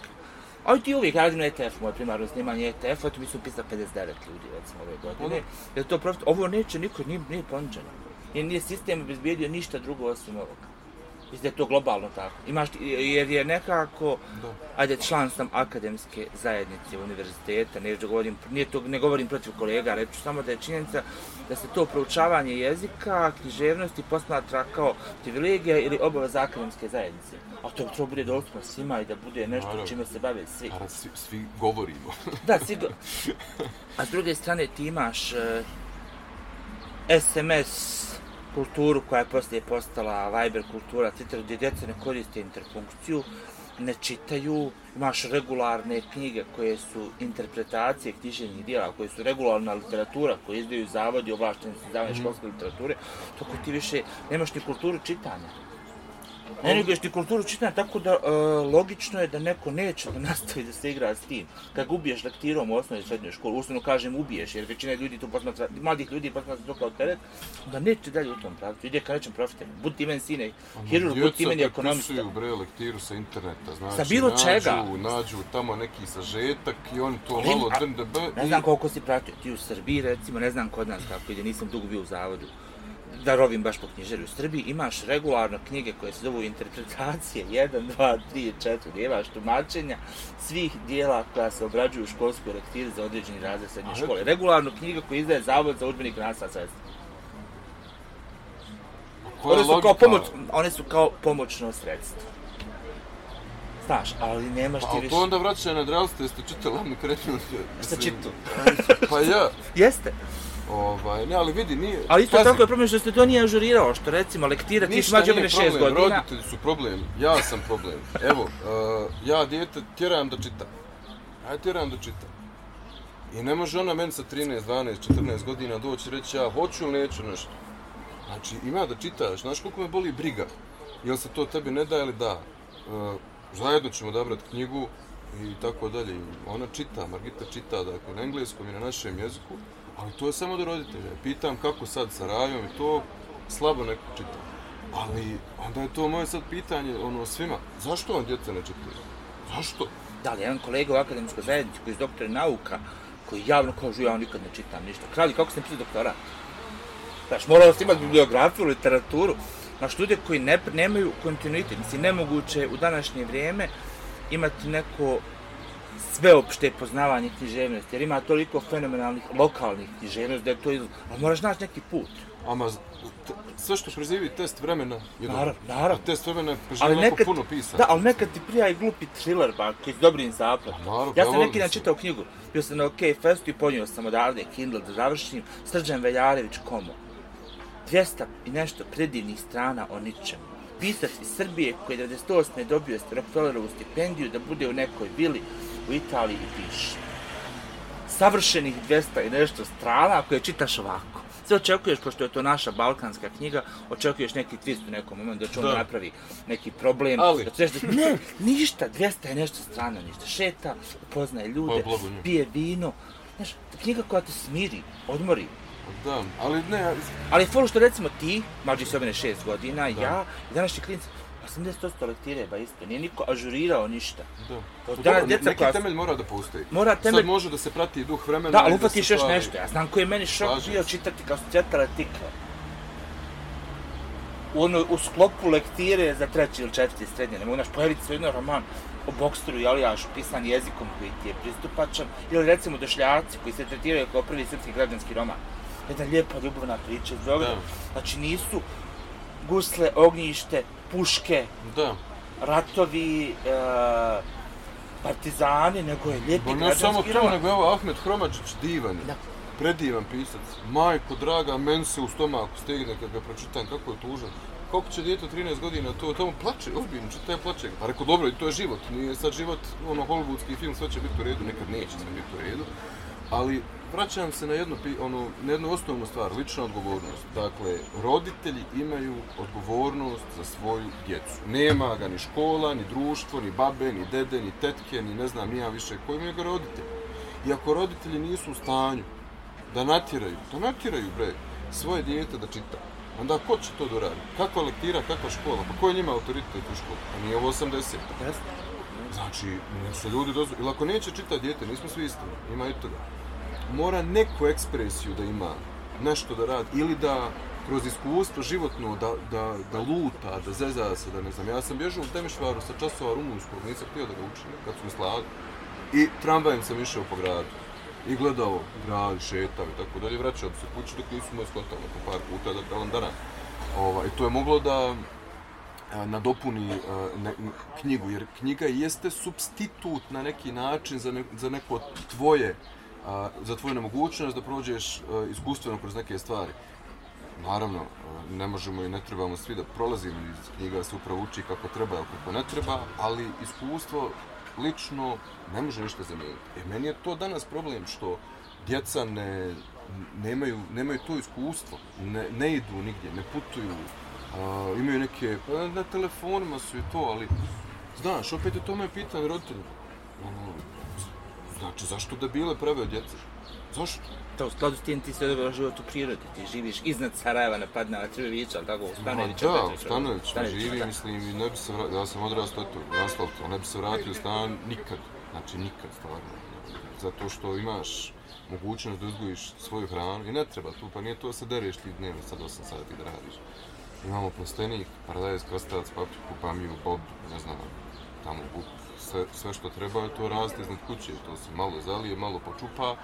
ti. Uvijek radim na ETF, moje primarno snimanje ETF, eto mi su pisali 59 ljudi recimo ove godine. Jer to profit, ovo neće niko, nije, nije ponuđeno. Nije, nije sistem obezbijedio ništa drugo osim ovoga. Mislim da je to globalno tako. Imaš, jer je nekako, Da. ajde, član sam akademske zajednice univerziteta, ne, govorim, nije to, ne govorim protiv kolega, reću samo da je činjenica da se to proučavanje jezika, književnosti posmatra kao privilegija ili obaveza akademske zajednice. A to bi trebalo bude dostupno svima i da bude nešto Naravno. čime se bave svi. Naravno, svi, svi govorimo. Da, sigurno. A s druge strane ti imaš e, SMS kulturu koja je poslije postala Viber kultura, Twitter gdje djeca ne koriste interfunkciju, ne čitaju, imaš regularne knjige koje su interpretacije književnih dijela, koje su regularna literatura, koje izdaju zavodi ovlašteni za izdavanje Mhm. školske literature, toko ti više nemaš ni kulturu čitanja. Ne neguješ ti kulturu čitanja, tako da e, logično je da neko neće da nastavi da se igra s tim. Kad ubiješ lektirom u osnovnoj i srednjoj školi, uslovno kažem ubiješ, jer većina ljudi to posmatra, mladih ljudi posmatra to kao teret, da neće dalje u tom pravcu, ide ka nečem profiteru. Budi ti meni sine, hirurg, budi ti meni Djeca ekonomista. prepisuju bre lektiru sa interneta, znači Sa bilo nađu, čega. nađu tamo neki sažetak i oni to malo drndb Ne znam koliko si pratio, ti u Srbiji recimo, ne znam kod nas kako ide, nisam dugo bio u zavodu, da rovim baš po knjižari. U Srbiji imaš regularno knjige koje se zovu interpretacije 1, 2, 3, 4, gdje imaš tumačenja svih dijela koja se obrađuju u školskoj lektiri za određeni razred srednje škole. Regularno knjiga koju izdaje Zavod za udžbenik nastava sredstva. Koja One su, kao pomoć, one su kao pomoćno sredstvo. Znaš, ali nemaš ti Ali više... to onda vraća na zdravstvo, jeste čitali Anu Kretnju? Šta čitu? Pa ja, Jeste. Ovaj, ne, ali vidi, nije... Ali isto pazi, tako je problem što ste to nije ažurirao, što recimo lektira, ti si Ništa mlađe nije mene šest problem, godina. roditelji su problem, ja sam problem. Evo, uh, ja dijete tjeram da čita. Ja tjeram da čita. I ne može ona meni sa 13, 12, 14 godina doći i reći ja hoću ili neću nešto. Znači, ima da čitaš, znaš koliko me boli briga. Jel se to tebi ne da ili da? Uh, zajedno ćemo odabrati knjigu i tako dalje. Ona čita, Margita čita, dakle, na engleskom i na našem jeziku, ali to je samo do roditelja. Pitam kako sad sa Rajom i to slabo neko čita. Ali onda je to moje sad pitanje ono svima. Zašto on djeca ne čitaju? Zašto? Da, li jedan kolega u akademskoj zajednici koji je doktor nauka, koji javno kažu ja nikad ne čitam ništa. Kralji, kako ste pisao doktorat? Znaš, morao ste imati bibliografiju, literaturu. Znaš, ljude koji ne, nemaju kontinuitet, mislim, nemoguće u današnje vrijeme imati neko sveopšte poznavanje književnosti, jer ima toliko fenomenalnih lokalnih književnosti da je to iz... Ali moraš naći neki put. Ama sve što preživi test vremena je dobro. Naravno, naravno. A test vremena preživi nekad, nekad, puno pisano. da, ali nekad ti prija i glupi thriller, ba, koji s dobrim zaplatom. Naravno, ja ja sam neki dan čitao knjigu, bio sam na OK Festu i ponio sam odavde Kindle da završim, Srđan Veljarević Komo. 200 i nešto predivnih strana o ničemu. Pisac iz Srbije koji je 98. dobio Rockefellerovu stipendiju da bude u nekoj vili u Italiji i piše. Savršenih 200 i nešto strana koje čitaš ovako. Sve očekuješ, pošto je to naša balkanska knjiga, očekuješ neki twist u nekom momentu da će on Da. napravi neki problem. Ali- Da ćeš da... Ne, ništa, 200 je nešto strano, ništa. Šeta, upoznaje ljude, Pa, pije vino. Znaš, knjiga koja te smiri, odmori. Da, ali ne, Ali folo što recimo ti, mlađi se od mene šest godina, ja i današnji klinci, 80% lektire ba isto, nije niko ažurirao ništa. da. Od dobro, djeca neki koja temelj mora da postoji. Mora temelj- Sad može da se prati duh vremena. Da, ali i ufatiš se još stvari- nešto. Ja znam koji je meni šok Slažem bio se. čitati kao su tikve. U, ono, u sklopu lektire za treći ili četvrti srednje. Ne mogu naš pojaviti se jedan roman o boksteru i alijašu pisan jezikom koji ti je pristupačan. Ili recimo došljaci koji se tretiraju kao prvi srpski građanski roman. Jedna lijepa ljubavna priča iz Beograda. Da. Znači nisu gusle, ognjište, puške, Da. ratovi, e, partizani, nego je lijepi Pa ne samo to, nego evo Ahmet Hromačić, divan je. Da. Predivan pisac. Majko draga, men se u stomaku stegne kad ga pročitam, kako je tužan. Kako će djeto 13 godina to, tamo plače, ozbiljno, čita je plače. Pa rekao, dobro, i to je život, nije sad život, ono, hollywoodski film, sve će biti u redu, nekad neće sve biti u redu. Ali vraćam se na jednu, ono, na jednu osnovnu stvar, lična odgovornost. Dakle, roditelji imaju odgovornost za svoju djecu. Nema ga ni škola, ni društvo, ni babe, ni dede, ni tetke, ni ne znam ja više, koji imaju ga roditelji. I ako roditelji nisu u stanju da natjeraju, da natjeraju bre, svoje dijete da čita, onda ko će to da radi? Kakva lektira, kakva škola? Pa ko je njima autoritet u školu? Pa nije ovo 80. Jeste. Znači, nisu ljudi dozvo... Ili ako neće čitati dijete, nismo svi isti, ima i toga. Mora neku ekspresiju da ima, nešto da radi, ili da kroz iskustvo životno da, da, da luta, da zeza se, da ne znam. Ja sam bježao u Temišvaru sa časova rumunskog, nisam htio da ga učim, kad su mi slali. I tramvajem sam išao po gradu. I gledao grad, šetao i tako dalje, vraćao se kući dok nisu moje skontali po par puta da kalendara. Ovaj, to je moglo da e, nadopuni a, ne, knjigu, jer knjiga jeste substitut na neki način za, ne, za neko tvoje, a, za tvoju nemogućnost da prođeš a, iskustveno kroz neke stvari. naravno, e, ne možemo i ne trebamo svi da prolazimo iz knjiga se upravo uči kako treba ili kako ne treba, ali iskustvo lično ne može ništa zamijeniti. E, meni je to danas problem što djeca ne, nemaju, nemaju to iskustvo, ne, ne idu nigdje, ne putuju, a, imaju neke, pa na telefonima su i to, ali znaš, opet je to moje pitanje roditelja. Ono, znači, zašto da bile prave od djece? Zašto? To u skladu s tim ti se dobro život u prirodi, ti živiš iznad Sarajeva na padna Crvevića, ali tako u Stanovića. Ma, da, u Stanovića živi, da. mislim, i ne bi se vratio, ja sam odrastao tu, na asfaltu, ne bi se vratio u stan nikad, znači nikad, stvarno. Zato što imaš mogućnost da uzgojiš svoju hranu i ne treba tu, pa nije to da se dereš ti dnevno sad 8 sati da radiš. Imamo plastenik, paradajz, krastavac, papriku, pamiju, bob, ne znam, tamo buk, sve, sve što treba, to raste iznad kuće, to se malo zalije, malo počupa,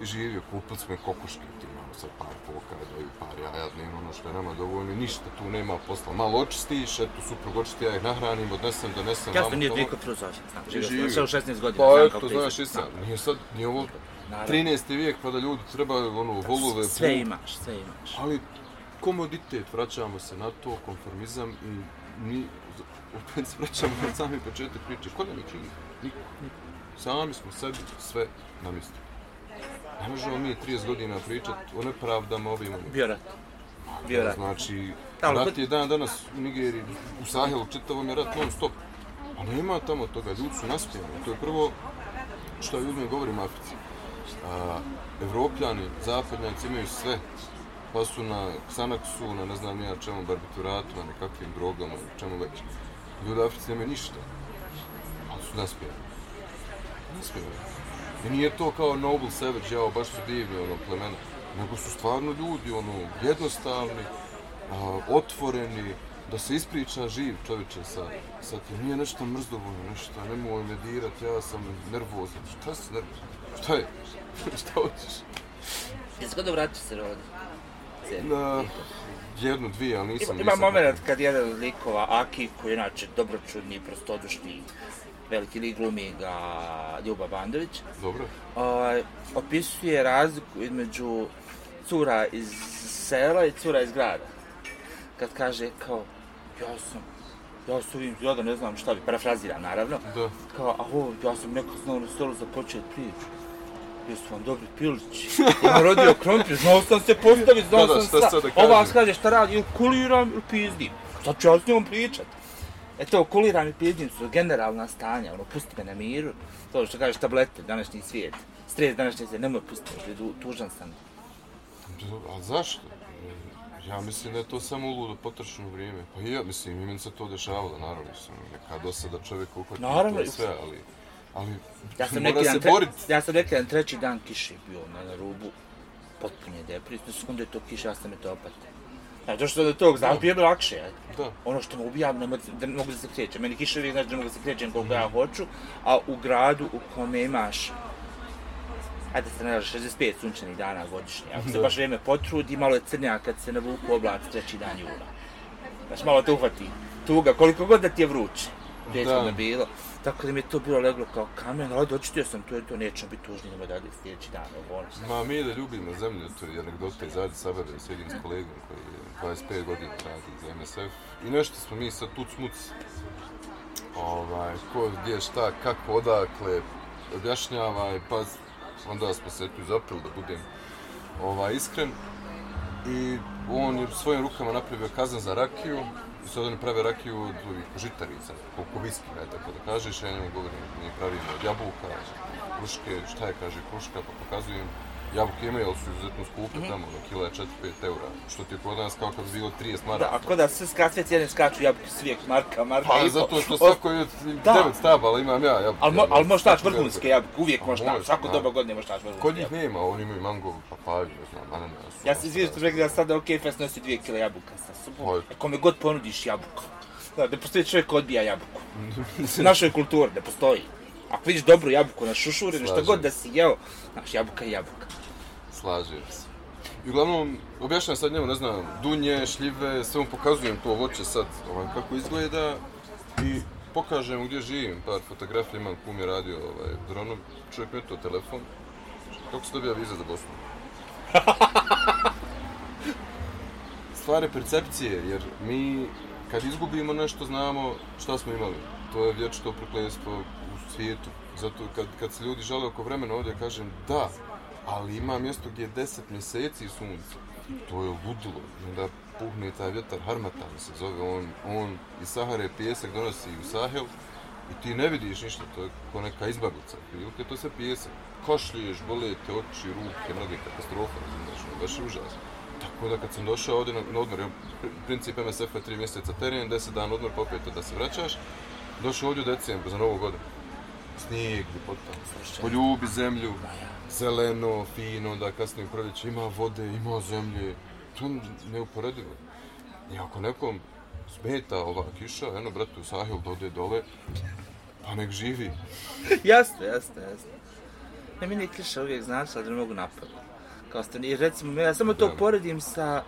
i živio, kupili smo kokoške, ti imamo sad par poka, daju par jaja dnevno, ono što je nama dovoljno, ništa tu nema posla. Malo očistiš, eto, suprug očisti, ja ih nahranim, odnesem, donesem. Ja sam nije dvijeko fruzoša, znam, živio sam 16 godina. Pa eto, znaš i sam, nije sad, nije ovo 13. vijek pa da ljudi treba ono, volove. Sve imaš, sve imaš. Ali komoditet, vraćamo se na to, konformizam i mi opet se vraćamo na sami početak priče. Ko da mi čini? Niko. Sami smo sebi sve na mjestu. Ne možemo mi 30 godina pričati o nepravdama ovim. Bio rat. Bio rat. Znači, rat je dan danas u Nigeriji, u Sahelu, čitavom je rat non stop. A nema tamo toga, ljudi su naspijeni. To je prvo što ja ljudima govorim Africi. A, Evropljani, zapadnjaci imaju sve. Pa su na Xanaxu, na ne znam ja čemu, barbituratu, na nekakvim drogama, čemu već. Ljudi u Africi nemaju ništa. Ali su naspjeli. Naspjeli. I nije to kao Noble Savage, jao, baš su divni, ono, plemena. Nego su stvarno ljudi, ono, jednostavni, a, otvoreni, da se ispriča živ čovječe sa, sa tim. Nije nešto mrzovoljno, nešto, nemoj me dirat, ja sam nervozan. Šta si nervozan? Šta je? Šta hoćeš? Jesi kada vraćaš se rodi? Na, jednu, dvije, ali nisam... Ima, ima moment kad jedan likova, Aki, koji je inače dobročudni, prostodušni, veliki lik glumi ga Ljuba Bandović. Dobro. Ovaj opisuje razliku između cura iz sela i cura iz grada. Kad kaže kao, ja sam, ja sam ovim, ja da ne znam šta bi, parafraziram naravno. Da. Kao, a ovo, ja sam neko znao na stolu za počet priču. Jesu vam dobri pilići. Ja rodio krompir, znao sam se postaviti, znao da, da, sam sa. Ova kaže šta radi, ili kuliram ili pizdim. Sad ću ja s njom pričat. E to, kuliram i pizdim su generalna stanja, ono, pusti me na miru. To što kažeš tablete, današnji svijet. Stres današnji svijet, nemoj pusti me, tu, tužan sam. A zašto? Ja mislim da je to samo ludo potrošeno vrijeme. Pa i ja mislim, i meni se to dešavalo, naravno, sam neka dosada čovjek uhvati naravno, to sve, ali, ali ja sam mora se borit. Ja sam neki jedan treći dan kiši bio na, na rubu, potpunje depris, na sekunde je to kiša, ja sam me to opatio. Ja, to što da tog znam, bi je lakše. Da. Ono što me ubija, ne mogu, da, mogu da se krećem. Meni kiševi znači da mogu da se krećem koliko ja hoću, a u gradu u kome imaš ajde se ne 65 sunčanih dana godišnje. Ako se baš vrijeme potrudi, malo je crnja kad se navuku oblac treći dan jula. Znači malo te uhvati tuga, koliko god da ti je vruće. Prethodno bilo. Tako da mi je to bilo leglo kao kamen, ali dočitio sam to, to nećemo biti tužni, nema da sljedeći dan u bolnicu. Ma mi da ljubimo zemlju, to je anegdota iz Adi Sabere, s jednim s kolegom koji je 25 godina radi za MSF. I nešto smo mi sad tuc muc, ovaj, ko gdje šta, kako, odakle, objašnjava, pa onda smo se tu zaprili da budem ovaj, iskren. I on je svojim rukama napravio kazan za rakiju, I sad oni prave rakiju od ovih žitarica, koliko viski, ne, tako da kažeš, ja njemu govorim, mi pravimo od jabuka, kruške, šta je, kaže, kruška, pa pokazujem, jabuke imaju, ali su izuzetno skupe mm -hmm. tamo, kila je 4-5 eura, što ti je kod nas kao kad bi bilo 30 maraka. Da, da sve skrat, sve cijene skaču jabuke, svijek, marka, marka pa, i zato što svako je 9 staba, ali imam ja jabuke. Ali, ali možeš naći vrhunske jabuke, uvijek možeš naći, svako doba godine možeš naći vrhunske Kod njih nema, oni imaju mango, papaju, ne znam, ananas. Ja se izvijem što rekli da sada OK Fest nosi 2 kg jabuka sa sobom. Kome god ponudiš jabuku. Da, da postoji čovjek ko odbija jabuku. U našoj kulturi, da postoji. Ako vidiš dobru jabuku na šušuri, nešto god da si jeo, znaš, jabuka je jabuka slažem se. I uglavnom, objašnjam sad njemu, ne znam, dunje, šljive, sve mu pokazujem to voće sad, ovaj, kako izgleda i pokažem gdje živim, par fotografija imam, kum je radio ovaj, dronom, čovjek mi je to telefon. Kako se dobija viza za Bosnu? stvar je percepcije, jer mi kad izgubimo nešto znamo šta smo imali. To je vječito prokletstvo u svijetu. Zato kad, kad se ljudi žele oko vremena ovdje kažem da, ali ima mjesto gdje je deset mjeseci sunce. To je ludilo. I onda puhne taj vjetar, harmatan se zove, on, on iz Sahare pjesak donosi u Sahel i ti ne vidiš ništa, to je ko neka izbaglica. Prilike, to je sve pjesak. Košliješ, bole te oči, ruke, noge, katastrofa, razumiješ, ono, baš je užasno. Tako da kad sam došao ovdje na, na odmor, ja, princip MSF je tri mjeseca teren, deset dana odmor, pa opet da se vraćaš, došao ovdje u decembru za novu godinu. Snijeg, ljepota, poljubi zemlju, zeleno, fino, da kasnije u proljeće ima vode, ima zemlje, to neuporedivo. I ako nekom smeta ova kiša, eno, brate, u Sahil da ode dole, pa nek živi. jasno, jasno, jasno. Ne, meni je kliša uvijek značila da ne mogu napadati. Kao ste, recimo, ja samo to poredim sa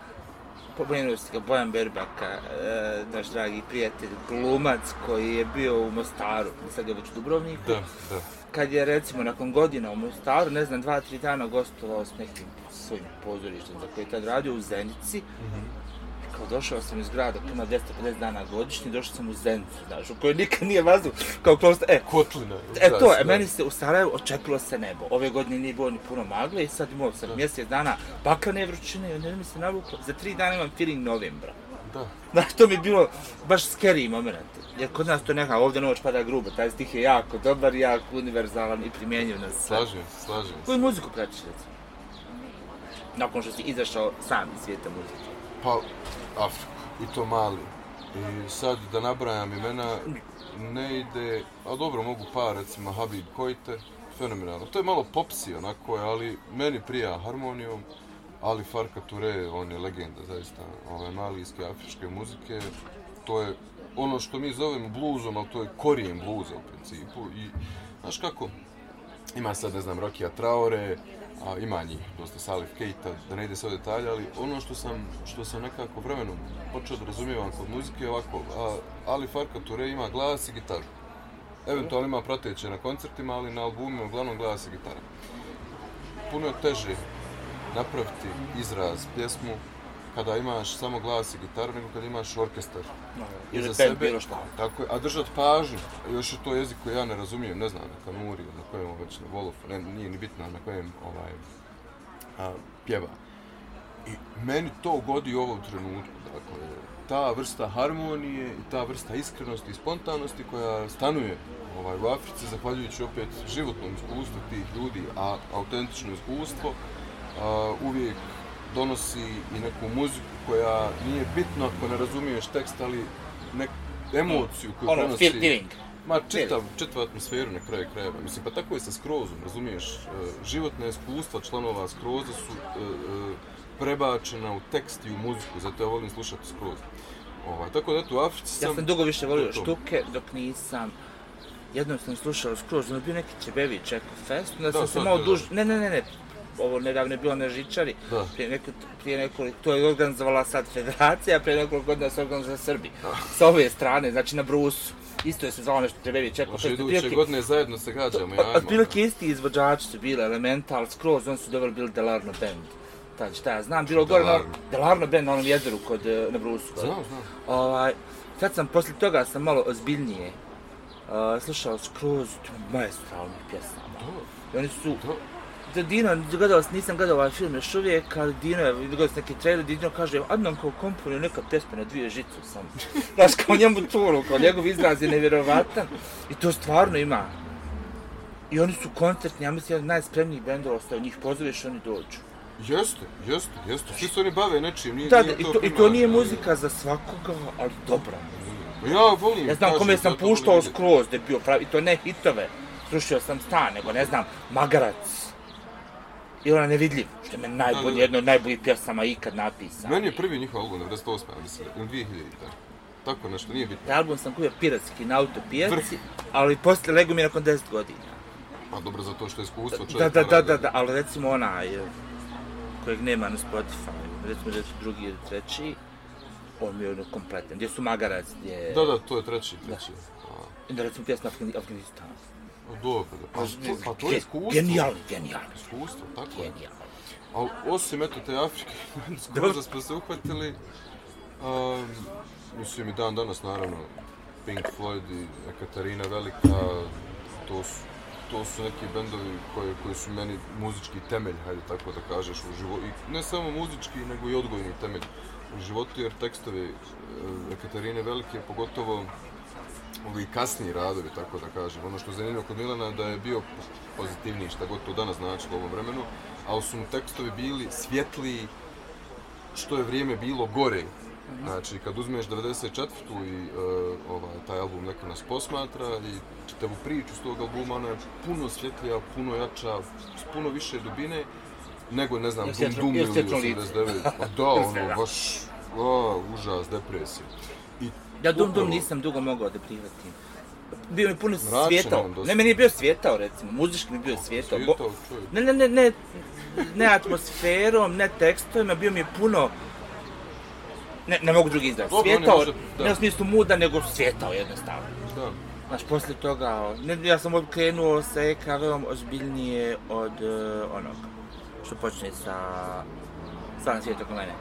Pomenuo ste ga Bojan Berbaka, e, naš dragi prijatelj, glumac koji je bio u Mostaru, sad je već u Dubrovniku. Da, da. Kad je recimo nakon godina u Mostaru, ne znam, dva, tri dana gostovao s nekim svojim pozorištem za koje je tad radio u Zenici, kao došao sam iz grada koji ima 250 dana godišnji, došao sam u Zenicu, znaš, u kojoj nikad nije vazduh, kao klosta, e, Kotlina. E to, e, meni se u Sarajevu očekilo se nebo. Ove godine nije bilo ni puno magle i sad imao sam mjesec dana bakrane vrućine i onda mi se navuklo. Za tri dana imam feeling novembra. Da. Znaš, to mi je bilo baš scary moment. Jer kod nas to neka, ovdje noć pada grubo, taj stih je jako dobar, jako univerzalan i primjenjiv na sve. Slažem, se, slažem. se. Koju muziku pratiš, recimo? Nakon što si izašao sam iz svijeta muzike. Pa, Afriku. I to mali. I sad da nabrajam imena, ne ide, a dobro mogu par, recimo Habib Kojte, fenomenalno. To je malo popsi onako, ali meni prija harmonijom, ali Farka Touré, on je legenda zaista, ove malijske afričke muzike, to je ono što mi zovemo bluzom, ali to je korijen bluza u principu i znaš kako, ima sad, ne znam, Rokija Traore, a ima njih, dosta Salif Keita, da ne ide sve detalje, ali ono što sam, što sam nekako vremenom počeo da razumijevam kod muzike je ovako, a, Ali Farka Touré ima glas i gitaru. Eventualno ima prateće na koncertima, ali na albumima uglavnom glas i gitara. Puno je teže napraviti izraz, pjesmu, kada imaš samo glas i gitaru, nego kada imaš orkestar iza band, sebe. bilo šta. Tako a držat pažnju, još je to jezik koji ja ne razumijem, ne znam, na kanuri, na kojem već na Wolofu, ne, nije ni bitno na kojem ovaj, a, pjeva. I meni to godi u ovom trenutku, dakle, ta vrsta harmonije i ta vrsta iskrenosti i spontanosti koja stanuje ovaj, u Africi, zahvaljujući opet životnom iskustvu tih ljudi, a autentično iskustvo, uvijek donosi i neku muziku koja nije bitno ako ne razumiješ tekst, ali neku emociju koju Ono, prenosi... feel- feeling. Ma, čitav, čitavu atmosferu na kraju krajeva. Mislim, pa tako je sa Skrozom, razumiješ? E, životne iskustva članova Skroza su e, e, prebačena u tekst i u muziku, zato ja volim slušati Skroz. Ovaj, tako da, eto, u Africi sam... Ja sam dugo više volio to. štuke, dok nisam... Jednom sam slušao skroz, ono je bio neki Čebevi Čeko Fest, onda Da, sam se malo je, da. duž... Ne, ne, ne, ne, ovo nedavno je bilo na Žičari, Da. prije, neko, prije nekoliko, to je organizovala sad federacija, prije nekoliko godina se organizovala Srbi. Sa ove strane, znači na Brusu. Isto je se zvalo nešto Čebevi Čeko Može Fest. iduće otprilike- godine zajedno se gađamo, ja, ajmo. Otprilike isti izvođači su bili, Elemental, Skroz, on su doveli bili Delarno Band. Tad šta ja znam, bilo gore na Delarno? Band na onom jezeru kod, eh, na Brusu. Znam, znam. Ovaj, sad sam, poslije toga sam malo ozbiljnije uh, slušao skroz maestralnih pjesama. I oni su, Da. Da Dino, gledao, sam- nisam gledao ovaj film još uvijek, ali Dino je, gledao sam neki trailer, Dino kaže, Adnan kao komponio neka pjesma na dvije žice sam. Znaš, kao njemu to, kao njegov izraz je nevjerovatan. I to stvarno ima. I oni su koncertni, ja mislim, jedan najspremnijih bendova, ostao njih pozoveš, oni dođu. Jeste, jeste, jeste. Svi se oni bave nečim, nije, Da, nije i to to, i to nije muzika za svakoga, ali dobra. Pa Ja volim, Ja znam kažem, kome sam puštao skroz, da je bio pravi, i to ne hitove. Slušao sam stan, nego ne znam, Magarac. I ona nevidljiv, što je meni Da, da, da. jedno od najboljih pjesama ikad napisano. Meni je prvi njihov album 98. ja mislim, ili 2000. tako. Nešto, nije bitno. Taj album sam kupio piratski na autopijaci, ali poslije legu mi nakon 10 godina. Pa dobro, zato što je iskustvo Da, čovjek. da, da, da, da, ali recimo onaj, eh, kojeg nema na Spotify, recimo da je drugi ili treći, on mi je ono kompletan. Gdje su Magarac, gdje... Da, da, to je treći, treći. A, I da recimo pjesma Afgan- Afganistan. A dobro, da. Pa, pa to je iskustvo. Genijalni, genijalni, Iskustvo, tako je. genijalni. Ali osim eto te Afrike, skroz smo se uhvatili, A, mislim i dan danas naravno Pink Floyd i Katarina Velika, to su, to su neki bendovi koji, koji su meni muzički temelj, hajde tako da kažeš, u životu. I ne samo muzički, nego i odgojni temelj u životu, jer tekstovi e, Katarine Velike, pogotovo ovi kasniji radovi, tako da kažem. Ono što je zanimljivo kod Milana da je bio pozitivniji, šta god to danas znači u ovom vremenu, ali su mu tekstovi bili svjetliji, što je vrijeme bilo gore. Znači, kad uzmeš 94. i uh, ovaj, taj album neko nas posmatra i čitavu priču s tog albuma, ona je puno svjetlija, puno jača, s puno više dubine, nego, ne znam, Dum Dum ili 89. Pa da, ono, baš, o, užas, depresija. Ja Dum Dum nisam dugo mogao da prihvatim. Bio mi puno Mračan svijetao. Ne, meni je bio svijetao, recimo. Muzički mi je bio svijetao. Bo- Svjetao. Ne, ne, ne, ne, ne atmosferom, ne tekstovima, bio mi je puno... Ne, ne mogu drugi izraz. Je Svijetao, da. ne u smislu muda, nego svijetao jednostavno. Da. Znaš, poslije toga, ne, ja sam krenuo sa EKV-om ozbiljnije od uh, onog što počne sa Stvarno svijet oko mene.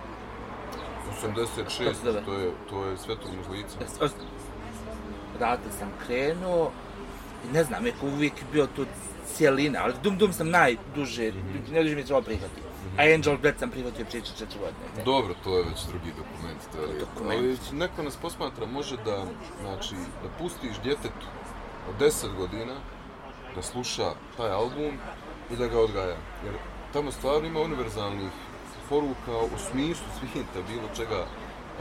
86, Kako se zove? to je, to je svetovnog lica. Os- Odatle sam krenuo i ne znam, neko uvijek je bio tu cijelina, ali Dum Dum sam najduže, najduže mi je trebao prihvatiti. A Angel Breath sam prihvatio prije četiri godine. Dobro, to je već drugi dokument. To je Dokument. Ali neko nas posmatra, može da, znači, da pustiš djetetu od 10 godina da sluša taj album i da ga odgaja. Jer tamo stvarno ima univerzalnih poruka u smislu svijeta, bilo čega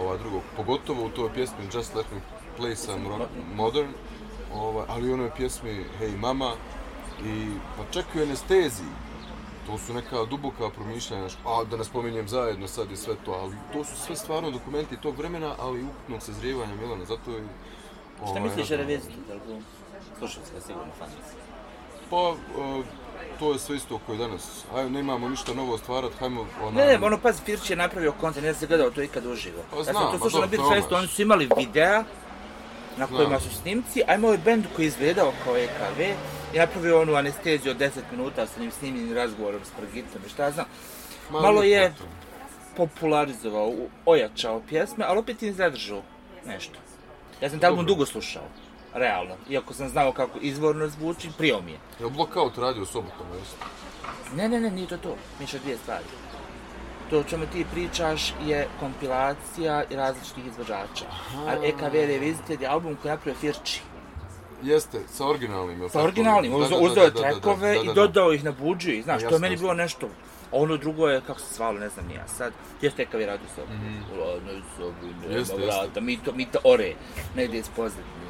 ova drugog. Pogotovo u toj pjesmi Just Let Me Play Some Rock Modern, ova, ali i u onoj pjesmi Hey Mama i pa čak i u anesteziji to su neka duboka promišljanja, a da ne spominjem zajedno sad i sve to, ali to su sve stvarno dokumenti tog vremena, ali i ukupnog sazrijevanja Milana, zato je... Šta ovaj, misliš o reviziji album? Slušao sam ga sigurno fanici. Pa, e, to je sve isto koji danas. Ajde, nemamo ništa novo stvarat, hajmo... Ona, Ne, ne, ono pazi, Firć je napravio kontent, ja sam gledao to ikad uživo. Pa ja znam, sam to slušao na dobro, Beat Festu, oni su imali videa na kojima su snimci, a imao je bend koji je izgledao kao EKV i napravio onu anesteziju od 10 minuta sa njim snimljenim razgovorom s Margitom i šta ja znam. malo je- to. popularizovao, ojačao pjesme, ali opet je zadržao nešto. Ja sam Dobro. dugo slušao, realno. Iako sam znao kako izvorno zvuči, prijao mi je. Je Blockout radio subotom, jesi? Ne, ne, ne, nije to to. Miša dvije stvari. To o čemu ti pričaš je kompilacija različitih izvođača. A EKV Revisited je album koji napravio Firči. Jeste, sa originalnim, Sa originalnim, uzeo uzeo je trekove da, i da. dodao ih na buđu i znaš, to je meni bilo nešto. A ono drugo je, kako se zvalo, ne znam ni ja sad, jeste EKV radio sobu. U ladnoj sobi, nema vrata, mi to, mi to ore, negdje iz pozadnje.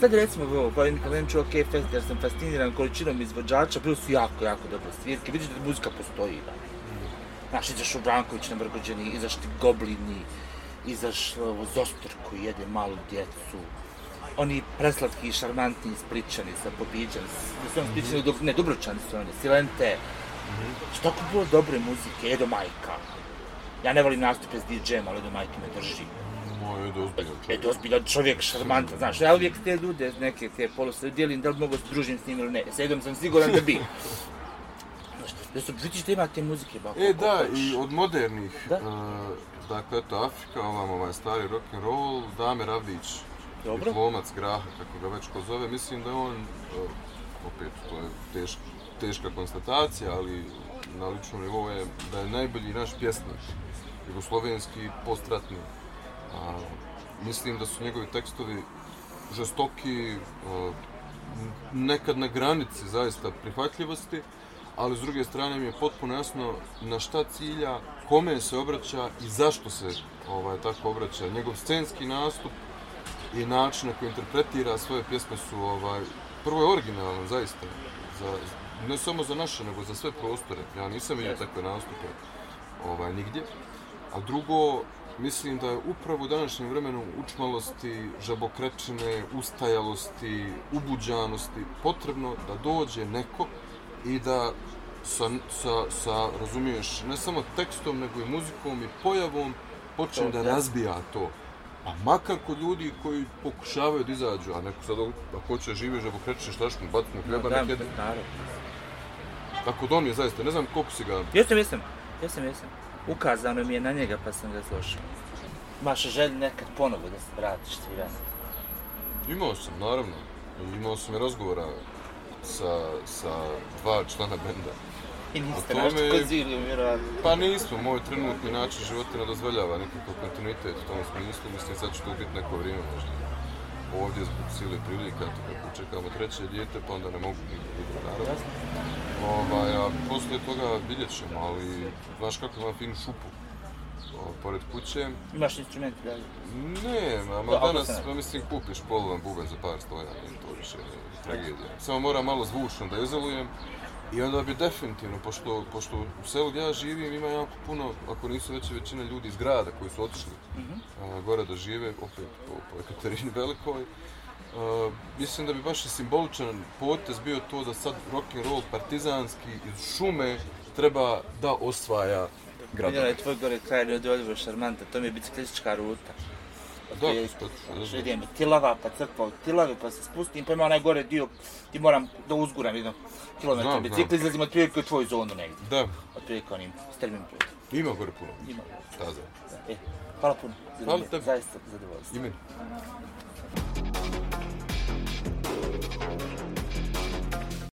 Sad recimo, evo, pa kad meni čuo OK Fest, jer sam fasciniran količinom izvođača, bili su jako, jako dobre svirke, vidiš da muzika postoji, da. Znaš, izašao Branković na Mrgođeni, izašli Goblini, izašlo Zostor koji jede malu djecu, oni preslatki i šarmantni ispričani sa pobiđan, da su oni ispričani, mm ne, Dubročani su oni, Silente, što tako bilo dobre muzike, Edo Majka. Ja ne volim nastupe s DJ-em, ali Edo Majka me drži. Moj, je ozbiljan čovjek. Edo ozbiljan čovjek, šarmantan, znaš, ja uvijek te ljude, neke te polose, dijelim da li mogu se družim s njim ili ne, s Edom sam siguran da bi. Znaš, da su, vidiš da ima te muzike, bako. E, da, i od modernih, Da. e, dakle, eto, Afrika, ovam ovaj stari rock and roll, Dame Ravdić, Dobro. diplomac Graha, kako ga već ko zove, mislim da on, e, opet, to je teška, teška konstatacija, ali na ličnom nivou je da je najbolji naš pjesnik, jugoslovenski, postratni. A, mislim da su njegovi tekstovi žestoki, e, nekad na granici zaista prihvatljivosti, ali s druge strane mi je potpuno jasno na šta cilja, kome se obraća i zašto se ovaj, tako obraća. Njegov scenski nastup i način na koji interpretira svoje pjesme su ovaj, prvo je originalan zaista, za, ne samo za naše, nego za sve prostore. Ja nisam vidio takve nastupe ovaj, nigdje. A drugo, mislim da je upravo u današnjem vremenu učmalosti, žabokrečine, ustajalosti, ubuđanosti potrebno da dođe neko i da sa, sa, sa, razumiješ, ne samo tekstom, nego i muzikom i pojavom počne da razbija to. Pa makar kod ljudi koji pokušavaju da izađu, a neko sad ako hoće živi žabokrečine, šta što mu bacimo hljeba, Da, nek jede. naravno. Tako da on je zaista, ne znam koliko si ga... Jesam, jesam, jesam, jesam. Ukazano mi je na njega pa sam ga slušao. Imaš želju nekad ponovo da se vratiš svirat? Imao sam, naravno. Imao sam i razgovora sa, sa dva člana benda. I niste tome- nešto konziliju, vjerojatno. Pa nismo, moj trenutni način života ne dozvoljava nekakav kontinuitet u tom smislu. Mislim, sad će to biti neko vrijeme možda. Ovdje zbog sile prilika, to kako čekamo treće dijete, pa onda ne mogu nikog drugo, naravno. Ovaj, a poslije toga vidjet ćemo, ali znaš kako imam finu šupu o, pored kuće. Imaš instrumenti dalje? Ne, ma, ma Da, danas, pa mislim, kupiš polovan buben za par stoja, nije to više tragedija. Samo moram malo zvučno da izolujem i onda bi definitivno, pošto, pošto u selu gdje ja živim ima jako puno, ako nisu već i većina ljudi iz grada koji su otišli a, gore da žive, opet po, po Ekaterini Velikoj, mislim da bi baš simboličan potez bio to da sad rock and roll partizanski iz šume treba da osvaja gradove. je tvoj gore kraj neodoljivo šarmanta, to mi je biciklistička ruta. Da, što idem Tilava, pa crkva od Tilave, pa se spustim, pa ima onaj gore dio, ti moram da uzguram jedno kilometar Znam, bicikl, znam. izlazim otprilike u tvoju zonu negdje. Da, Otprilike onim strmim putem. ima gore puno Ima. staza. E, hvala puno. Hvala tebi. Zaista zadovoljstvo. I meni.